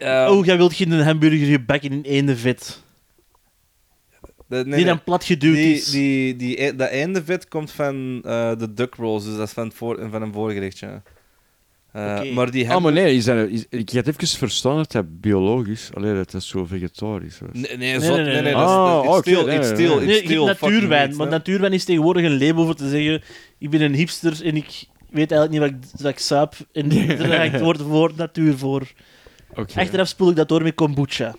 Ja, Oh, jij wilt geen hamburger gebakken in één vet. de- nee, die dan plat geduwd Die, is. die, die, e- dat einde vet komt van eh, de duck rolls, dus dat is van, het voor, van een voorgerechtje. Eh, Oké. Maar die ham- maar nee, is dat, is, ik had even verstaan dat dat biologisch, alleen dat dat zo vegetarisch was. Nee, nee, Nee, zot, nee, nee, nee, nee, nee. dat is- Ah, dat is- it's still, it's still, je natuurwijn, want natuurwijn is tegenwoordig een label voor te zeggen ik ben een hipster en ik weet eigenlijk niet wat ik, wat ik suip en er ga ik het woord voor natuur voor. Oké. Achteraf spoel ik dat door met kombucha.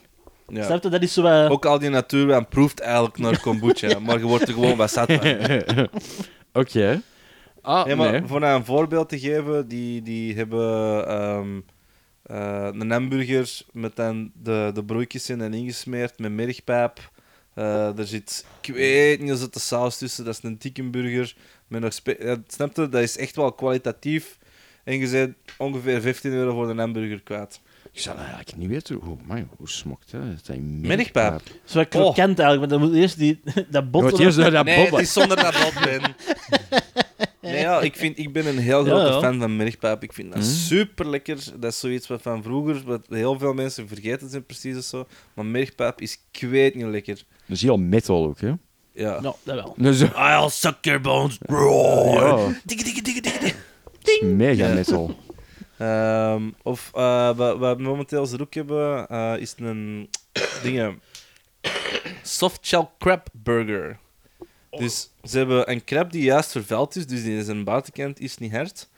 Ja. Snap je? Dat is zo wat... Ook al die natuurwijn proeft eigenlijk naar kombucha, maar je wordt er gewoon wat zat van. Oké. Ah, Ja, maar nee. voor een voorbeeld te geven, die, die hebben ehm, eh, een hamburger met dan de, de broodjes in en ingesmeerd met mergpijp. Eh er zit, ik weet niet, er zit de saus tussen. Dat is een tikkenburger. Met nog ja, snap je? Dat is echt wel kwalitatief. En je bent ongeveer 15 euro voor een hamburger kwijt. Ik zou eigenlijk niet weten hoe, man, hoe smokt dat? Dat is Mergpijp. Zo wat krokant eigenlijk, want dan moet eerst die, dat bot... Je moet eerst naar dat nee, het is zonder dat bot ben. Nee, ja, ik, vind, ik ben een heel grote Ja, fan van mergpijp. Ik vind dat Mm. super lekker. Dat is zoiets wat van vroeger, wat heel veel mensen vergeten zijn, precies of zo. Maar mergpijp is kweet niet lekker. Dat is heel metal ook, hè? Ja. Nou, dat wel. Dus, I'll suck your bones raw. ja, Dikke, dikke, dikke, dikke. mega Ja. metal. Ehm, of eh, wat, wat we momenteel ze ook hebben, eh, is een dingen, soft shell crab burger. Dus ze hebben een crab die juist vervuild is, dus die is een buitenkant is niet hard.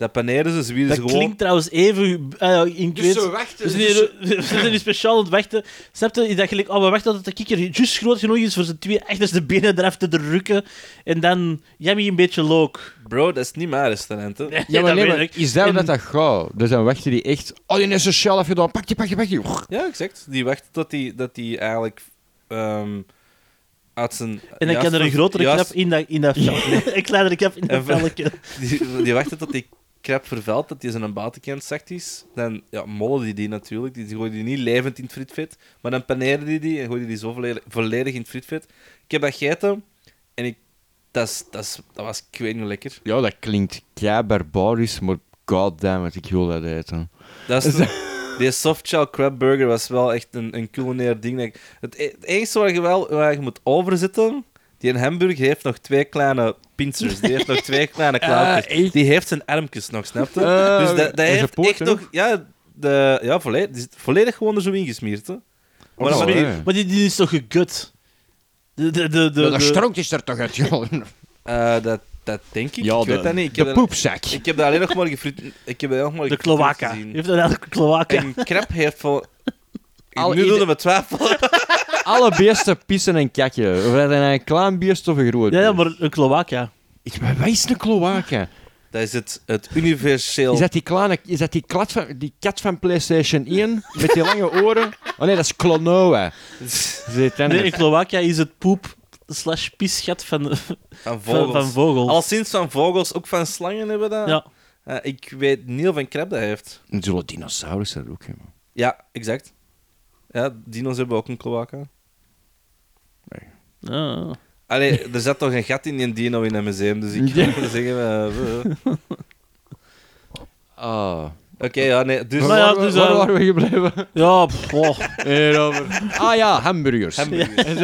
Dat paneren ze, zwieren Dat ze gewoon. klinkt trouwens even... eh, in Dus weet- wachten. We zijn, hier, we zijn hier speciaal aan het wachten. Snap je? Dat gelijk, oh, we wachten tot de kikker juist groot genoeg is voor zijn twee achterste benen eraf te drukken. En dan Jammy een beetje look. Bro, dat is niet mijn restaurant. Hè. Ja, maar nee, maar is dat En- dat dat gaat? Er zijn wachten die echt... Oh, die is zo shell afgedaan. Pak die, pak die, pak die. Ja, exact. Die wachten tot die, dat die eigenlijk ehm, uit zijn. En dan kan er een grotere juist- knap in dat, in dat. Een kleinere knap in dat velletje. Die, die wachten tot die krap vervelt dat die zijn buitenkant zacht is, dan ja, mollen die die natuurlijk. Die gooien die niet levend in het frietvet, maar dan paneren die die en gooien die zo volledig, volledig in het frietvet. Ik heb dat gegeten en ik, dat, is, dat, is, dat was, ik weet niet, lekker. Ja, dat klinkt kei barbarisch, maar goddammit, ik wil dat eten. Dat is de- die softshell crab burger was wel echt een, een culinair ding. Het, e- het enige waar je wel waar je moet overzitten, die een hamburger heeft nog twee kleine pincers. Die heeft nog twee kleine klauwtjes. echt? die heeft zijn armpjes nog, snap je? Ah, dus dat, dat heeft echt nog... Ja, de, ja volledig, die volledig gewoon er zo ingesmeerd. Hè. Maar, Oh, maar die-. Maar die, die is toch gegut? De, de, de, de, de- stronk is er toch uit, joh. eh, dat, dat denk ik. Ja, ik weet dat niet. Ik de heb poepzak. ik heb dat alleen nog maar gefriet... Ik heb dat alleen nog maar de gezien. Je heeft dat eigenlijk cloaca. En krap heeft vol... Nu doen we twijfelen. Alle beesten pissen en kakken. Of dat een klein beest of een groot Ja, maar een cloaca. Ik, wat is een kloaka? Dat is het, het universeel... Is dat die kleine... Is dat die, klat van, die kat van PlayStation 1? Met die lange oren? Oh nee, dat is Klonoa. Nee, een cloaca is het poep slash pisgat van, Van vogels. van vogels. Al sinds van vogels, ook van slangen hebben dat. Ja. Eh, ik weet niet of een krab dat heeft. Dan zullen dinosaurussen dat ook hebben. Ja, exact. Ja, dino's hebben ook een cloaca. Ja. Allee, er zat toch een gat in die dino in een museum, dus ik Ja. kan zeggen... eh, eh. Ah. Oké, ja, nee, dus... Maar ja, waar, dus, waar eh, waren we gebleven? Ja, pff, oh. Hierover. Ah ja, hamburgers. Hamburgers.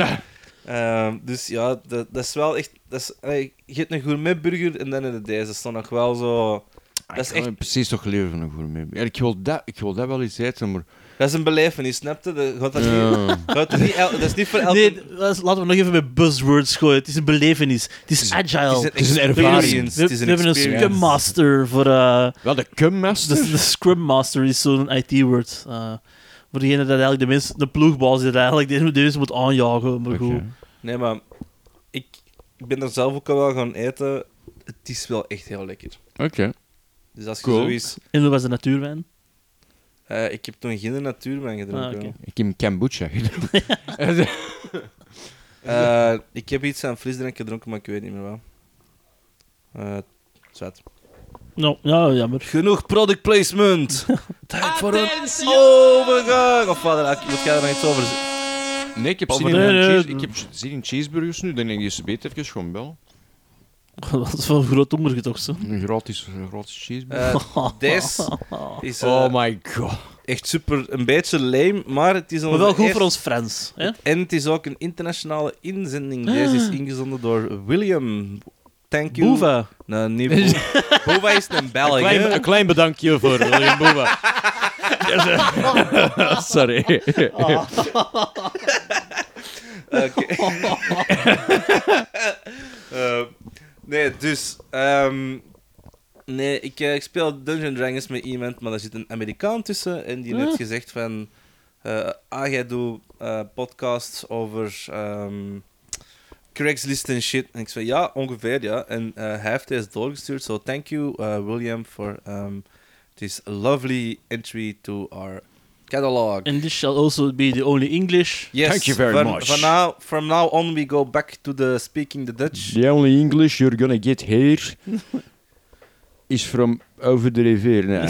Ehm, dus ja, dat, dat is wel echt... Dat is, allee, je hebt een gourmetburger en dan heb je deze. Dat is dan nog wel zo... Dat Dat is echt- precies toch leven van een gourmet. Ja, ik, wil dat, ik wil dat wel eens eten, maar... Dat is een belevenis, snap je? Dat, gaat dat, niet, Ja. gaat dat, niet el- dat is niet voor elke... Nee, dat is- laten we nog even met buzzwords gooien. Het is een belevenis. Het is agile. het is een We hebben ervaring. een- experience. We, Het is we een hebben een experience. Scrum Master voor... eh, Wel, de Cum Master. de, de Scrum Master is zo'n IT-word. eh, voor degene dat eigenlijk de, mensen, de ploegbaas die dat eigenlijk de, de mensen moet aanjagen. Maar goed. Oké. Nee, maar ik, ik ben er zelf ook al wel gaan eten. Het is wel echt heel lekker. Oké. Dus als je Cool. zoiets... En hoe was de natuurwijn? Eh, ik heb toen geen natuurwijn gedronken. Ah. Ik heb kombucha gedronken. Eh, ik heb iets aan frisdrank gedronken, maar ik weet niet meer wat. Eh zwart. Nou, ja, jammer. Genoeg product placement! Tijd voor een overgang! Of wat, dan- moet jij er nog iets over zeggen? Nee, ik heb, Over- zin in, Nee, een nee, cheese, nee. ik heb zin in cheeseburgers nu. Dan denk ik, je beter even gewoon bellen. Dat is wel een groot honger toch zo. Een gratis, een gratis cheeseburger. Eh, Deze is eh, oh my god. echt super, een beetje lame, maar het is Maar wel goed voor ons. Hè? En het is ook een internationale inzending. Deze is ingezonden door William. Thank you. Boeva. Nee, niet Boeva. Boeva is een Belg, hè? een klein bedankje voor William Boeva. Sorry. Oké. Eh, nee, dus... ehm, nee, ik, eh, ik speel Dungeons Dragons met iemand, maar daar zit een Amerikaan tussen. En die heeft Ah. gezegd van... eh ah, jij doet eh, podcasts over... ehm, Craigslist en shit. En ik zei, ja, ongeveer, ja. En hij heeft deze doorgestuurd. So thank you, uh, William, for um, this lovely entry to our catalog. And this shall also be the only English. Yes, Thank you very van, much. Van now, from now on, we go back to the speaking the Dutch. The only English you're gonna get here is from over the river. Nee.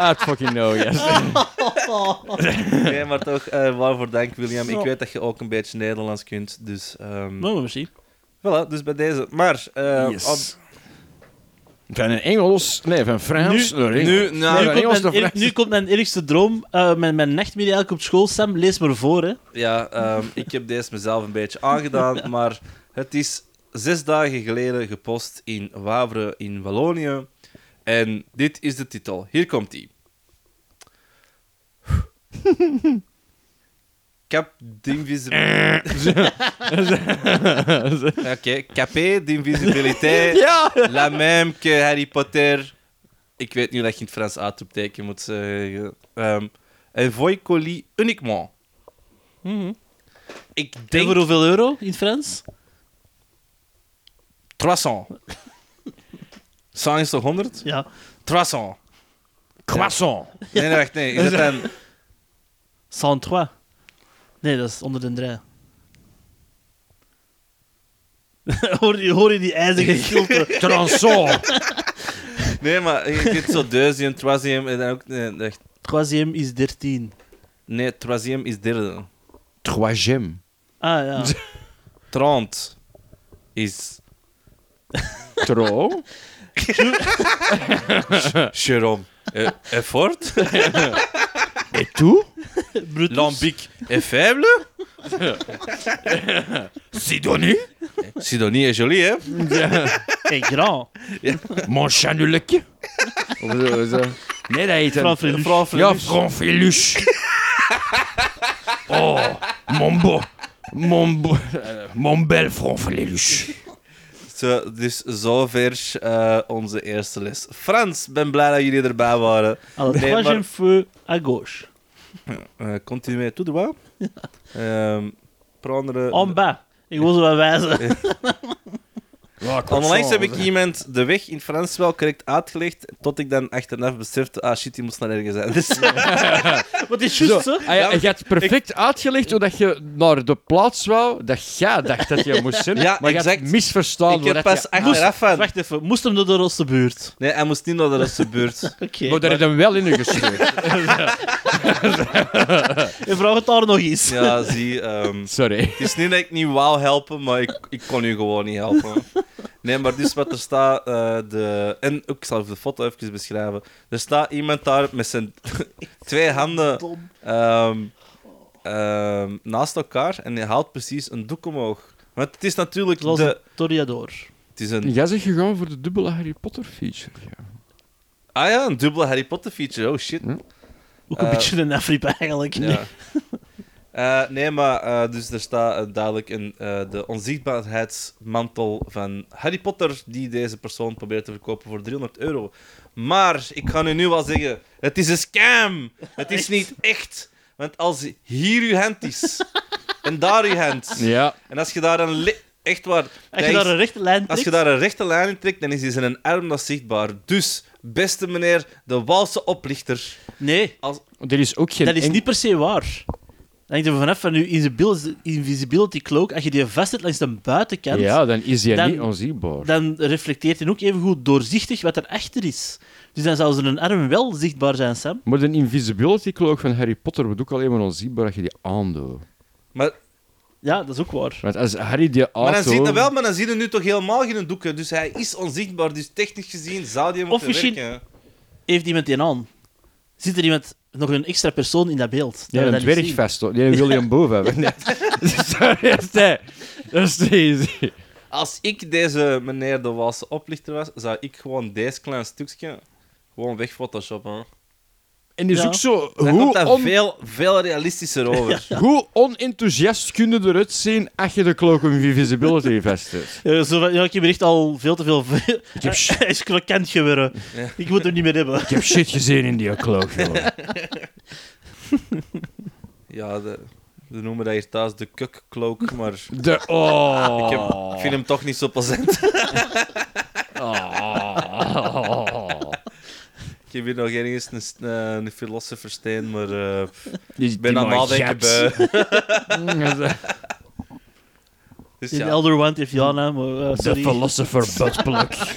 I don't fucking know, yes. Nee, maar toch, eh, waarvoor dank, William. Ik weet dat je ook een beetje Nederlands kunt, dus... ehm Nou, misschien. Voilà, dus bij deze. Maar, eh, Yes. op- Van een Engels, nee, van Frans. Nu- naar Engels. nu- nou, nu, van komt Engels mijn, nu komt mijn ergste droom. eh mijn, mijn nachtmerrie eigenlijk op school. Sam, lees maar voor. Hè. ja, ehm, ik heb deze mezelf een beetje aangedaan, maar het is zes dagen geleden gepost in Wavre in Wallonië. En dit is de titel. Hier komt ie. Cap d'invisibilité. Oké, capé d'invisibilité. Ja! La même que Harry Potter. Ik weet hoe dat je in het Frans uitroepteken moet zeggen. Um, en voi colis uniquement. Ik En denk voor hoeveel euro in het Frans? 300. 100 is toch 100? Ja. 300. Croissant. Nee, nee, wacht, nee. Is dat dan... 103. Nee, dat is onder de draai. hoor, je, hoor je die ijzige stilte? Transon. Nee, maar je hebt zo deuxième, troisième en dan ook... Nee, echt, Troisième is 13. nee troisième is derde. Troisième. Ah ja. Trente is... Tro. Jérôme. Euh, effort. Et tout. Lambic est faible. Sidonie. Sidonie est jolie, hein? Et grand. Mon chat nul le cul. Oh, mon beau. Mon beau. Mon bel front Zo, dus zover eh, onze eerste les. Frans, ben blij dat jullie erbij waren. Alors, Nee, maar- feu à gauche. Uh, continuez tout droit. Prendre... En bas. Ik wil zo wat wijzen. Onlangs heb ik iemand de weg in Frans wel correct uitgelegd, tot ik dan achteraf besefte, ah shit, die moest naar ergens zijn. Dus, Wat is juist zo? Ah, ja, je hebt perfect uitgelegd hoe dat je naar de plaats wou dat jij dacht dat je moest zijn. Ja, maar je exact. hebt misverstaan. ik heb pas dat achteraf van... Wacht even, moest hem door de rosse buurt? Nee, hij moest niet naar de Rustbuurt. Oké. je... Maar daar heb je hem wel in gestuurd. En vraag het daar nog eens. Ja, zie. ehm, Sorry. het is niet dat ik niet wou helpen, maar ik, ik kon u gewoon niet helpen. Nee, maar dus wat er staat... eh, de, en ook, ik zal even de foto even beschrijven. Er staat iemand daar met zijn twee handen ehm, ehm, naast elkaar en hij haalt precies een doek omhoog. Want het is natuurlijk Zoals de... een Toriador. Het is een... Jij zegt gegaan voor de dubbele Harry Potter feature. Ja. Ah ja, een dubbele Harry Potter feature. Oh shit. Ook een Eh, beetje een afrip eigenlijk. Ja. Eh, nee, maar eh, dus er staat eh, duidelijk een, eh, de onzichtbaarheidsmantel van Harry Potter die deze persoon probeert te verkopen voor 300 euro. Maar ik ga u nu wel zeggen, het is een scam. Het is niet echt. Want als hier uw hand is en daar uw hand, ja. en als je daar een... Echt waar. Als je daar een rechte lijn als je trekt, daar een rechte lijn in trekt, dan is hij zijn arm dat zichtbaar. Dus, beste meneer, de Walse oplichter. Nee, Als, Er is ook geen... dat is niet per se waar. Dan hangt er vanaf van je invisibil- invisibility cloak. Als je die vastzet langs de buitenkant, Ja, dan is hij Dan- niet onzichtbaar. dan reflecteert hij ook even goed doorzichtig wat er achter is. Dus dan zou zijn arm wel zichtbaar zijn, Sam. Maar de invisibility cloak van Harry Potter wordt ook alleen maar onzichtbaar als je die aandoet. maar Ja, dat is ook waar. Want als Harry die Maar dan auto... zie je wel, maar dan zie je nu toch helemaal geen doeken. Dus hij is onzichtbaar. Dus technisch gezien zou die moeten misschien- werken. Heeft iemand die aan? Zit er iemand, nog een extra persoon in dat beeld? Ja, een dat zien? dwergvest, hoor. Die een William Boven hebben. Nee. Sorry, dat is te- easy. Als ik deze meneer de Walse oplichter was, zou ik gewoon deze klein stukje gewoon wegphotoshoppen. En die is Ja. ook zo... Dan Hoe, komt dat on- veel, veel realistischer over. hoe onenthousiast kun je eruit zien als je de cloak of invisibility vest hebt? Ja, zo van, ja, ik heb echt al veel te veel... Ik heb, sh- Hij is krokant geworden. Ja. Ik moet hem niet meer hebben. ik heb shit gezien in die cloak, joh. Ja, de, we noemen dat hier thuis de kukcloak, maar De... Oh. ik, heb, ik vind hem toch niet zo plezant. Oh. Ik heb hier nog ergens een, eh, een filosofersteen, maar eh, Die- ik ben aan het nadenken bij. Dus De ja. Elder One heeft Jana, maar uh, De sorry. philosopher buttplug.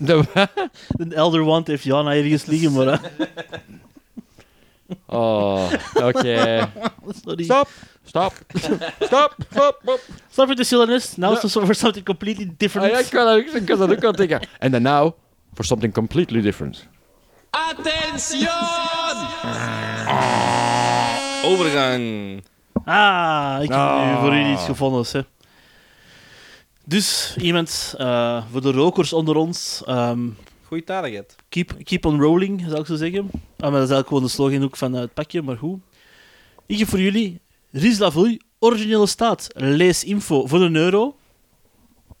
De De Elder One heeft Jana ergens liggen, maar... eh, Oh, oké. sorry. Stop, stop, stop, stop, stop. Stop with the silliness. Now Ja. it's for something completely different. Ah, ja, ik kan dat ook, ik kan dat ook denken. And then now, for something completely different. Overgang. Ah, ik heb Ah. nu voor jullie iets gevonden. Hè. Dus, iemand, eh, voor de rokers onder ons, ehm, Goeie taligheid. keep, keep on rolling, zou ik zo zeggen. Ah, maar dat is eigenlijk gewoon de slogan ook van eh, het pakje, maar goed. Ik heb voor jullie Rizlavui, originele staat. Lees info voor een euro.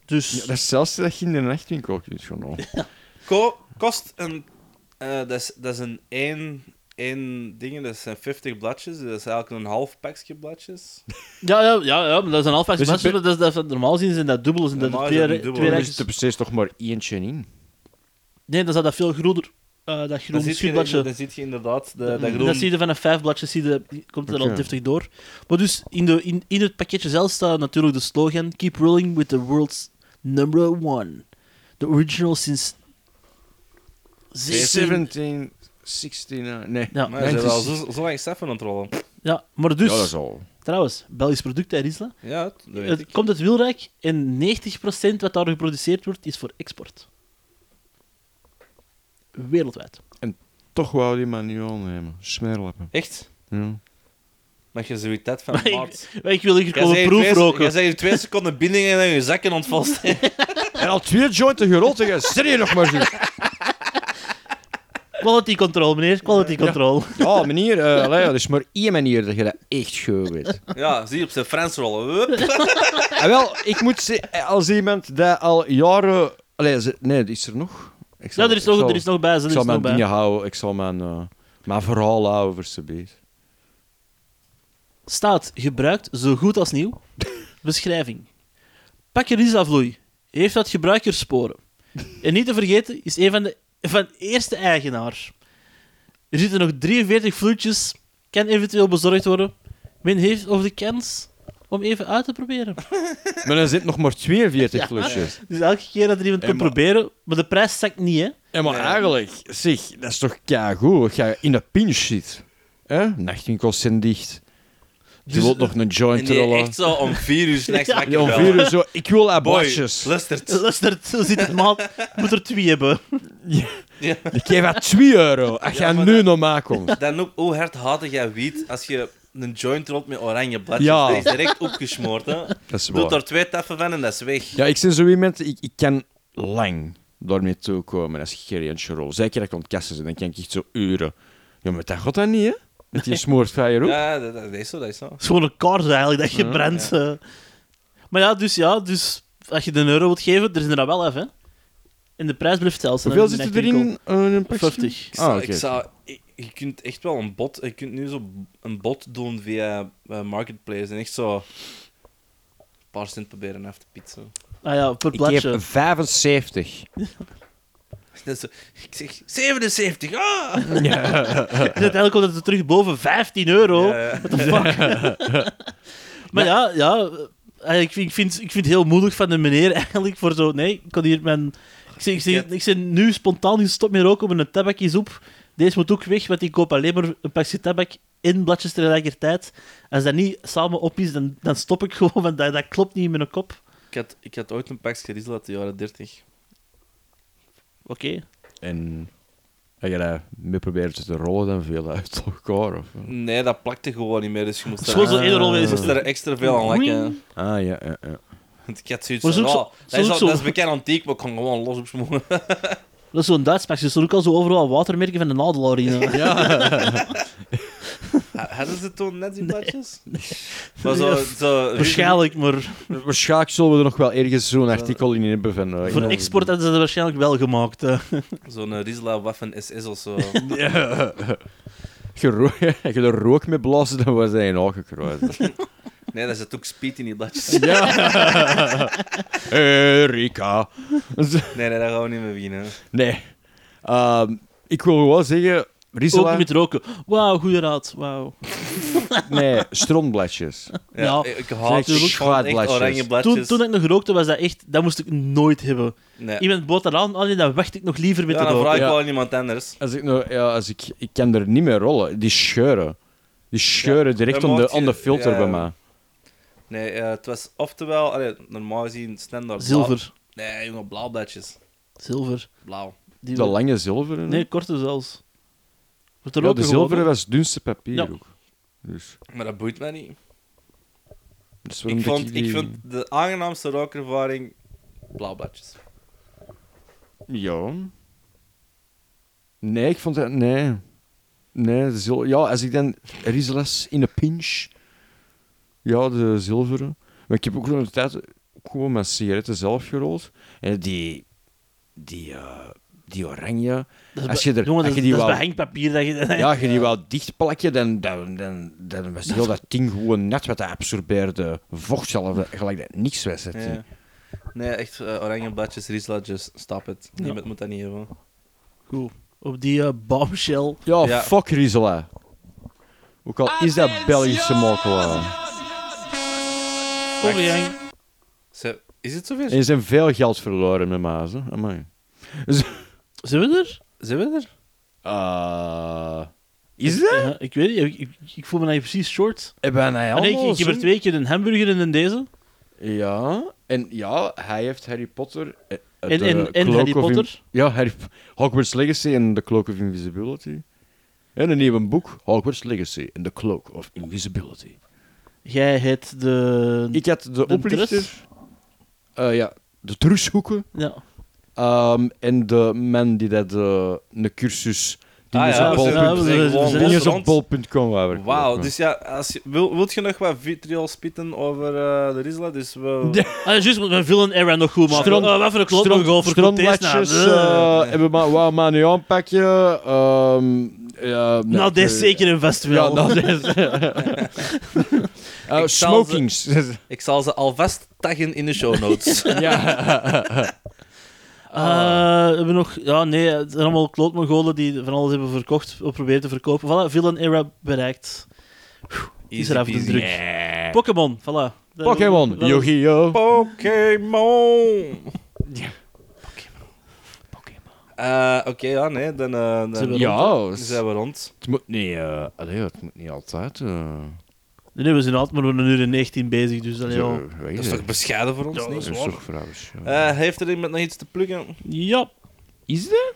Dus, Ja, dat is zelfs dat je in de nachtwinkel kunt gaan halen. Ko kost een... eh, dat, is, dat is een één, één ding, dat zijn 50 bladjes. Dat is eigenlijk een half pakje bladjes. ja, ja, ja, ja, maar dat is een halfpakje Dus het mensen, dat, is- dat, is- normaal zien zijn dat dubbel, zijn dat Normaal twee, is dat re- een dubbel. twee Er rijtjes. zit er precies toch maar eentje in. Nee, dan zou dat veel groener, eh, dat Dan groene zie je, schuurbladje. dan zie je inderdaad de, dat Dat groen... zie je van een vijf bladjes, zie je, komt er al Oké. deftig door. Maar dus in, de, in, in het pakketje zelf staat natuurlijk de slogan: Keep rolling with the world's number one. The original since 17. 17, 16, eh, nee. Ja, Maar ze zijn is- zo, zo lang Stefan aan het rollen. ja, maar dus, Ja, dat is al. trouwens, Belgisch product, hè, Riesla. Ja, dat weet Het ik. komt uit Wilrijk en 90% wat daar geproduceerd wordt, is voor export. Wereldwijd. Toch wou die man niet aannemen. Smerlappen. Echt? Ja. Dat je zoiets hebt van... Maar ik- Maar ik wil hier jij komen zei hier twee- proefroken. Jij zei hier twee seconden binding en dan je zakken ontvast. En al twee jointen gerold. Stel je nog maar zien. Quality control, meneer. Quality control. Ja, meneer, eh allee, er is maar één manier dat je dat echt goed weet. ja, zie je op zijn Frans rollen. Hup. En wel, ik moet zeggen, als iemand dat al jaren... Allee, ze- nee, die is er nog. Ik Ja, er is ik nog, zal- er is nog bij. Er Ik is zal nog mijn bij. dingen houden, ik zal mijn, eh, mijn verhaal houden voor ze beet. Staat gebruikt zo goed als nieuw. Beschrijving. Pakkerisavloei heeft wat gebruikerssporen. En niet te vergeten is een van de, van de eerste eigenaar. Er zitten nog 43 vloeitjes. Kan eventueel bezorgd worden. Men heeft over de kans om even uit te proberen. Maar er zitten nog maar 42 Ja. flusjes. Dus elke keer dat er iemand Hey, komt maar- proberen, maar de prijs zakt niet, hè? Ja, maar eigenlijk, zeg, dat is toch keigoed. Als je in een pinch zit. hè? Nachtwinkels zijn dicht. Je Dus- wilt nog een En joint die rollen. echt zo om vier uur s'nachts Ja. Ja, om vier uur zo. Ik wil Boy, ablatjes. lustert. Luister, zo zit het maat. Moet er twee hebben. Ja. Ik geef haar 2 euro. Als Ja, je maar nu nog maar komt. Dan ook, hoe hard haatte jij wiet als je een joint rolt met oranje bladjes? Ja. Dat is direct opgesmoord, hè. Dat is Doe waar. er twee taffen van en dat is weg. Ja, ik ben zo iemand, ik, ik kan lang daarmee toekomen als ik geen eentje rol. Zeker dat ik aan het kassen zit, dan kan ik echt zo uren. Ja, maar dat gaat dat niet, hè? Met die smoortfire ook. Ja, dat, dat is zo, dat is zo. Het is gewoon een kaart eigenlijk dat je Ja, brandt. eh. Maar ja, dus ja, dus als je de euro wilt geven, er is er dan wel af, hè? En de prijs blijft zelfs. Hoeveel zit er erin? eh, in een pakje? 40. Ik zou, Ah, oké. ik zou, ik- je kunt echt wel een bot, je kunt nu zo een bot doen via eh, Marketplace en echt zo een paar cent proberen af te pitsen. Ah ja, per Ik heb 75. Dat is zo- ik zeg 77, ah! En uiteindelijk komt het terug boven 15 euro. Ja, ja. What the fuck? maar ja, ja eh, ik, vind, ik, vind, ik vind het heel moedig van de meneer eigenlijk voor zo... Nee, ik kan hier mijn... Ik zeg, ik zeg, ik zeg nu spontaan gestopt met roken met een tabakjes op. Deze moet ook weg, want ik koop alleen maar een pakje tabak in bladjes tegelijkertijd. Als dat niet samen op is, dan, dan stop ik gewoon, want dat, dat klopt niet in mijn kop. Ik had, ik had ooit een pakje Riesel uit de jaren 30. Oké. En als je dat mee probeert te rollen, dan veel uit elkaar. Of... Nee, dat plakte gewoon niet meer, dus je moest er, zo één rol je wezen. moest er extra veel aan lekken. Ah, ja, ja, ja. Want ik had zoiets Maar van, zo- zo- oh, dat, is zo- al, zo- dat is bekend antiek, maar ik kon gewoon los opsmoren. Dat is zo'n Duits pakje. Er staan ook al zo overal watermerken van de nadelaar in. Hadden ze toen net die bladjes? Maar zo, Waarschijnlijk, maar Waarschijnlijk zullen we er nog wel ergens zo'n artikel in hebben van... eh, voor export hadden ze dat waarschijnlijk wel gemaakt. Zo'n uh, Riesla Waffen SS of zo. Ja. Je ro- Als je er rook mee blazen, dan was hij aangekruid. Nee, daar zit ook speed in die bladjes. ja. Erika. Nee, nee, daar gaan we niet mee winnen. Nee. Ehm, ik wil gewoon zeggen... Ook niet met roken. Wauw, goede raad. Wauw. Nee, strontbladjes. Ja, Ja. ik, haat Zeg, echt oranje bladjes. Toen, toen ik nog rookte, was dat echt... Dat moest ik nooit hebben. nee. Iemand bood dat aan, alleen dan wacht ik nog liever met ja, te dan vraag ik Ja. wel aan iemand anders. Als ik, nou, ja, als ik, ik kan er niet meer rollen. Die scheuren. Die scheuren Ja, direct dan aan de, je- filter ja. bij mij. Nee, eh, het was oftewel, allee, normaal gezien standaard Zilver. blauw. Nee, jongen, blauw bladjes. Zilver. Blauw. Die De lange zilveren. Nee, korte zelfs. Er ja, ook de zilveren was het dunste papier Ja. ook. Dus, Maar dat boeit mij niet. dus Ik vond, die- ik vond de aangenaamste rookervaring blauw bladjes. Ja. Nee, ik vond dat... Nee. Nee, de zil... Ja, als ik dan... Rizeles in een pinch. Ja, de zilveren. Maar ik heb ook nog een tijd ook gewoon mijn sigaretten zelf gerold. En die... Die... eh, die oranje... Dat is Als je er- Jongen, als je die dat is wou- behangpapier. Dat je, Ja, als je die wel dicht plakje, dan, dan, dan, dan was heel dat ding gewoon net wat dat absorbeerde vocht zelf, gelijk dat niks was. Het. Ja. Nee, echt eh, oranje bladjes, riesladjes, stop het. Ja. Niemand moet dat niet hebben. Goed. Op die eh, bombshell. Ja, Ja. fuck Rizela. Ook al is dat Belgische makelaar. Overgang. Ze, is het zover? En er zijn veel geld verloren met hè. Amai. Dus, Zijn we er? Zijn we er? Eh, is dat? Ja, ik weet niet, ik, ik, ik voel me eigenlijk precies short. Hebben wij Ah, nee, ik, heb er twee keer een hamburger en een deze. Ja, en ja, hij heeft Harry Potter... eh, eh, En, de en, en Cloak Harry In- Potter. ja, Harry, Hogwarts Legacy en The Cloak of Invisibility. En een nieuw boek, Hogwarts Legacy en The Cloak of Invisibility. Jij heet de... Ik had de, oplichter... trus? eh, ja, de trushoeken. Ja. Ehm, en de man die dat eh, een cursus... Ah, Dingen ja, we we we we dingen op bol.com wou Wauw, dus ja, als je, wil, wilt je nog wat vitriol spitten over eh, de Rizla? Dus we... Ja. Ah, juist, mijn villain era nog goed maken. Strand- oh, wat voor een strandbladjes, nou? eh, hebben we maar, maar nu aanpakken. ehm ja, nee, Nou, deze eh, zeker een festival. Ja, nou, deze. Eh, Ik zal ze- smokings. Ik zal ze alvast taggen in de show notes. ja. Eh, we hebben nog... Ja, nee, het zijn allemaal klootmongolen die van alles hebben verkocht of proberen te verkopen. Voilà, villain era bereikt. Is er even peasy. druk. Pokémon, voilà. Pokémon, Yu-Gi-Oh! Pokémon! Eh, Oké, ja, nee, dan, eh, dan, Zijn we Ja, dan het zijn we rond. moet niet, eh, allee, het moet niet altijd. Nee, we zijn altijd maar een uur en 19 bezig, dus allee, ja. Dat is toch bescheiden voor ons, Ja, niet? dat is toch vrouwens. ja. Eh, heeft er iemand nog iets te pluggen? Ja. Is dat?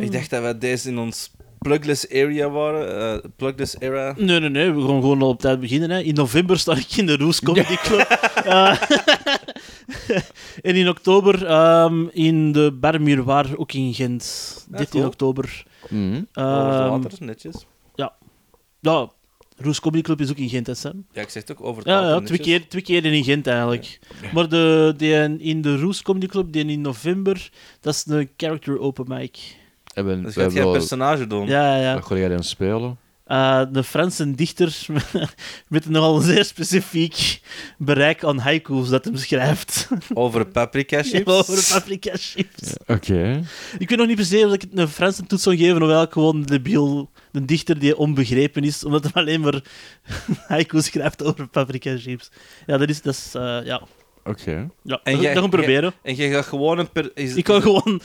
Ik dacht dat wij deze in ons plugless area waren. eh, plugless era. Nee, nee, nee, we gaan gewoon al op tijd beginnen. Hè. In november sta ik in de Roes Comedy Club. Eh, en in oktober ehm, in de Barmuurwaar, ook in Gent. Ja, 13 cool. oktober. Mhm. Over de Ehm, water, netjes. Ja, Roes Comedy Club is ook in Gent, hè, Sam? Ja, ik zeg het ook over het Ja, ja twee, keer, twee keer in Gent eigenlijk. Maar de, die in de Roes Comedy Club, die in november, dat is een character open mic. Hebben, Dus gaat jij een personage doen? Ja, ja, ja. Wat ga jij dan spelen? Eh, de Franse dichter met een nogal zeer specifiek bereik aan haiku's dat hem schrijft. Over paprika chips? Over paprika chips. Oké. Ik weet nog niet per se of ik het een Franse toets zou geven, of wel gewoon de debiel, de dichter die onbegrepen is, omdat hij alleen maar haiku schrijft over paprika chips. Ja, dat is, dat is eh, ja. Oké. Ja, En dat jij- gaan proberen. En je gaat gewoon een... Per, is, Ik kan gewoon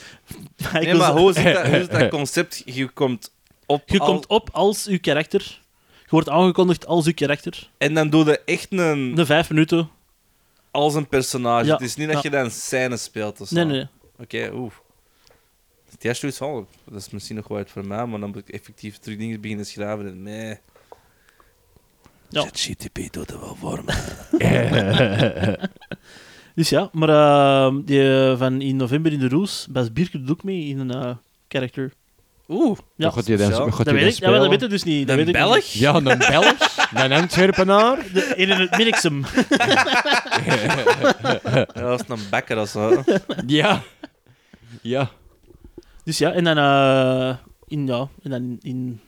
Nee, haiku's... maar hoe zit dat, hoe zit dat concept? Je komt op... Je al- komt op als uw karakter. Je wordt aangekondigd als uw karakter. En dan doe je echt een... De vijf minuten. Als een personage. Ja, Het is niet dat je dan een scène speelt of zo. Nee, nee. Oké, oeh. Het eerste zoiets van, dat is misschien nog wel uit voor mij, maar dan moet ik effectief terug dingen beginnen schrijven en nee. Ja. ChatGPT doet het wel voor me. Dus ja, maar eh, die eh, van in november in de Roes, Bas Bierke doet ook mee in een eh, character. Oeh, Ja, dan, dat weet ik, ja, maar dat weet ik dus niet. Dat een weet ik Belg? niet. Ja, een Belg, een Antwerpenaar. De, in het Minixum. Ja, dat is een bakker of zo. Ja. Ja. Dus ja, en dan, eh, in, ja, en dan in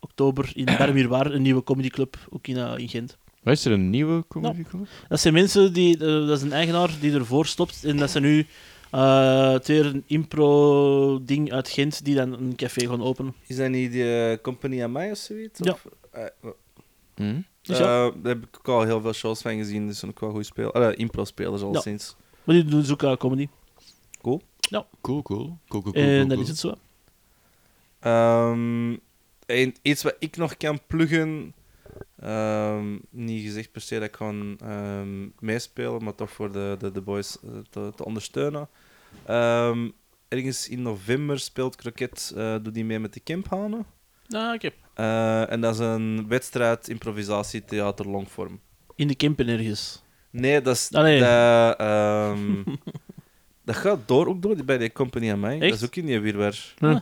oktober in Barmuurwaar, een nieuwe comedyclub, ook in, eh, in Gent. Wat is er een nieuwe comedy club? Dat zijn mensen die, eh, dat is een eigenaar die ervoor stopt en dat zijn nu eh twee een impro-ding uit Gent die dan een café gaan openen. Is dat niet de uh, Company aan mij of zoiets? Ja. Of, eh, Hm? Dus ja, eh, daar heb ik ook al heel veel shows van gezien, dus ook wel goede spelers. Uh, impro-spelers al Ja. sinds. maar die doen dus ook eh, comedy. Cool, cool. Cool, cool, cool, cool, en cool. dat is het zo. Ehm, en iets wat ik nog kan pluggen. ehm, niet gezegd per se dat ik gewoon ehm, meespelen, maar toch voor de, de, de boys eh, te, te ondersteunen. Ehm, ergens in november speelt Croquet, eh doet die mee met de Kemphanen. Ah, oké. Eh, en dat is een wedstrijd improvisatie theater longform. In de Kempen ergens. Nee, dat is. Ah, nee. Dat, ehm, dat gaat door ook door bij die company aan mij. Dat is ook in die weerwer. Huh. Eh,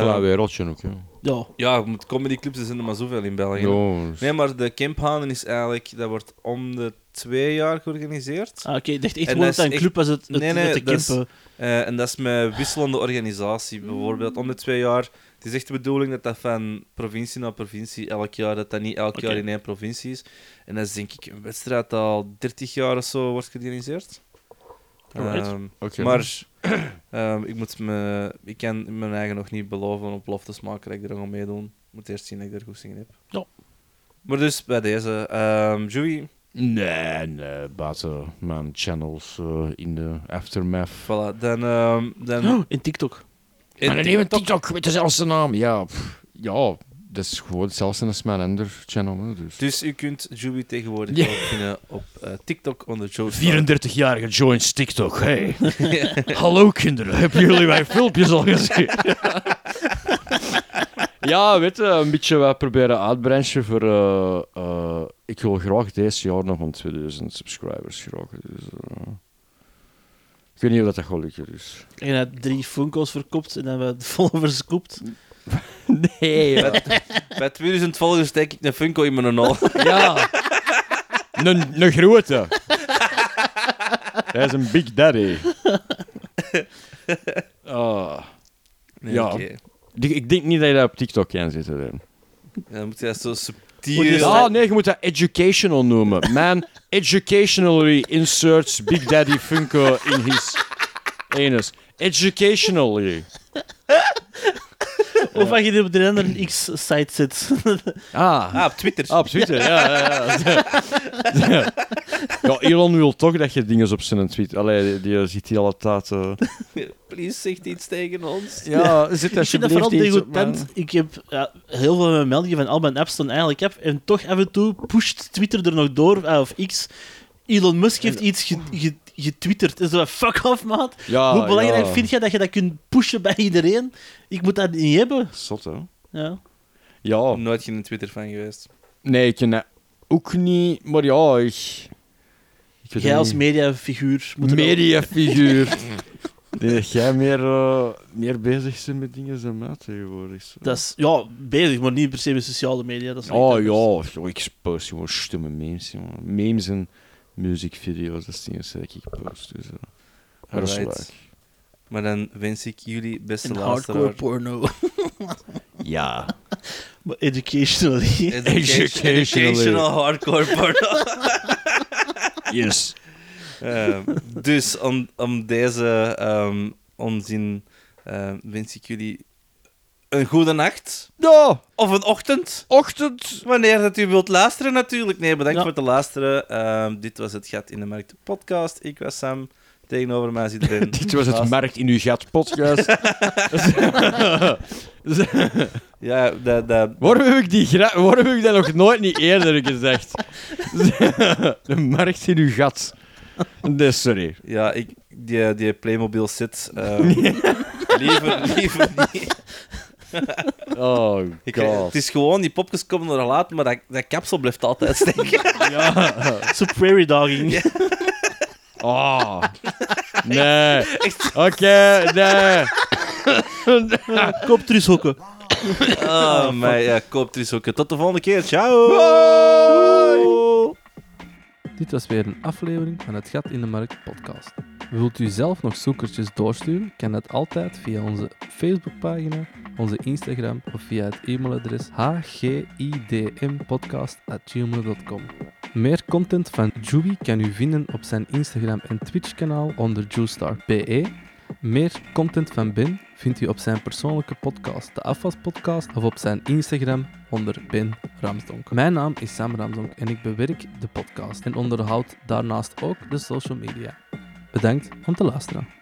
Klaar wereldje ook, ja. Ja. ja, met comedyclubs er zijn er maar zoveel in België. Ja, Nee, maar de Kemphanen is eigenlijk, dat wordt om de twee jaar georganiseerd. Ah, oké. Ik dacht echt En gewoon dat een club was het, het, Nee, nee, dat is-. Eh, en dat is met wisselende organisatie. Bijvoorbeeld om de twee jaar. Het is echt de bedoeling dat dat van provincie naar provincie elk jaar, dat dat niet elk jaar in één provincie is. En dat is denk ik een wedstrijd dat al 30 jaar of zo wordt georganiseerd. Ehm, Oké. Maar ehm, ik, moet me, ik kan mijn eigen nog niet beloven op beloftes maken dat ik er ga meedoen. Ik moet eerst zien dat ik er goed zingen heb. Ja. Maar dus bij deze, ehm Joey, Nee, nee, buiten mijn channels eh, in de aftermath. Voilà, dan... ehm, dan Oh, in TikTok. in En een nieuwe TikTok, weet je zelfs de naam. Ja, pff, ja, dat is gewoon hetzelfde als mijn ander channel. Hè, dus. Dus u kunt Juby tegenwoordig Ja. ook vinden op eh, TikTok onder Joe 34-jarige joins TikTok, hey. Hallo kinderen, hebben jullie mijn filmpjes al gezien? ja, weet je, een beetje wat proberen uitbranchen voor... eh, eh, ik wil graag deze jaar nog om 2000 subscribers geraken. Dus, eh, ik weet niet of dat, dat lukken, dus... En hij had drie Funko's verkopt en dan we de followers gekoopt. Nee, Bij, bij 2000 volgers steek ik een Funko in mijn nol. ja. Een, een grote. Hij is een big daddy. Ah. Ja. Ik- denk niet dat je dat op TikTok kan zitten. Dan moet je dat zo subtiel... Ah, nee, je moet dat educational noemen. Man educationally inserts Big Daddy Funko in his anus. Educationally. Of als je op de andere X-site zit. Ah. Ah, op Twitter. Ah, op Twitter, ja. ja, ja. ja, Elon wil toch dat je dingen op zijn tweet... Allee, die, die ziet die alle tijd... eh, Please, zegt iets tegen ons. Ja, zit Ik vind dat alsjeblieft vooral iets op mijn- Ik heb ja, heel veel mijn meldingen van al mijn apps dan eigenlijk app. En toch af en toe pusht Twitter er nog door, ah, of X. Elon Musk heeft iets ge- ge- getwitterd. En zo, fuck off, maat. Ja, Hoe belangrijk ja. vind je dat je dat kunt pushen bij iedereen? Ik moet dat niet hebben. Zot, hè? Ja. Ja. Nooit geen Twitter van geweest. Nee, ik ken ook niet, maar ja, ik... Jij als mediafiguur moet mediafiguur. Nee, jij meer, eh, meer bezig bent met dingen dan mij tegenwoordig. zo. Dat is ja, bezig, maar niet per se met sociale media. Dat is Oh ja, ik post gewoon stomme memes, jongen. Memes en muziekvideo's, dat enige dat ik post. Dus, dat is Alright. leuk. Maar dan wens ik jullie, beste En hardcore luisteraar... porno. Ja. Maar educationally. Education, Educationally. educational hardcore porno. Yes. Ehm, dus om, om deze ehm, onzin ehm, wens ik jullie een goede nacht. Ja, Of een ochtend. ochtend. Wanneer dat u wilt luisteren natuurlijk. Nee, bedankt Ja. voor het luisteren. Ehm, dit was het Gat in de Markt podcast. Ik was Sam. Tegenover mij zit Ben. Dit was het Markt in uw gat podcast. Ja, dat... dat Waarom heb ik, die waarom heb ik dat nog nooit niet eerder gezegd? De markt in uw gat. Nee, sorry. ja, ik, die, die Playmobil set. ehm, liever, liever niet. Oh, Ik, god. het is gewoon, die popjes komen er laat, maar dat, dat kapsel blijft altijd steken. Zo prairie dogging. Oh. Nee. Oké, nee. Koop trushokken. Oh, maar ja, koop er eens ook. Tot de volgende keer. Ciao! Dit was weer een aflevering van het Gat in de Markt podcast. Wilt u zelf nog zoekertjes doorsturen? Kan dat altijd via onze Facebookpagina, onze Instagram of via het e-mailadres hgidmpodcast.gmail.com Meer content van Juby kan u vinden op zijn Instagram en Twitch kanaal onder JuStarPE. Meer content van Ben vindt u op zijn persoonlijke podcast, de Afwas Podcast, of op zijn Instagram onder Ben Ramsdonk. Mijn naam is Sam Ramsdonk en ik bewerk de podcast en onderhoud daarnaast ook de social media. Bedankt om te luisteren.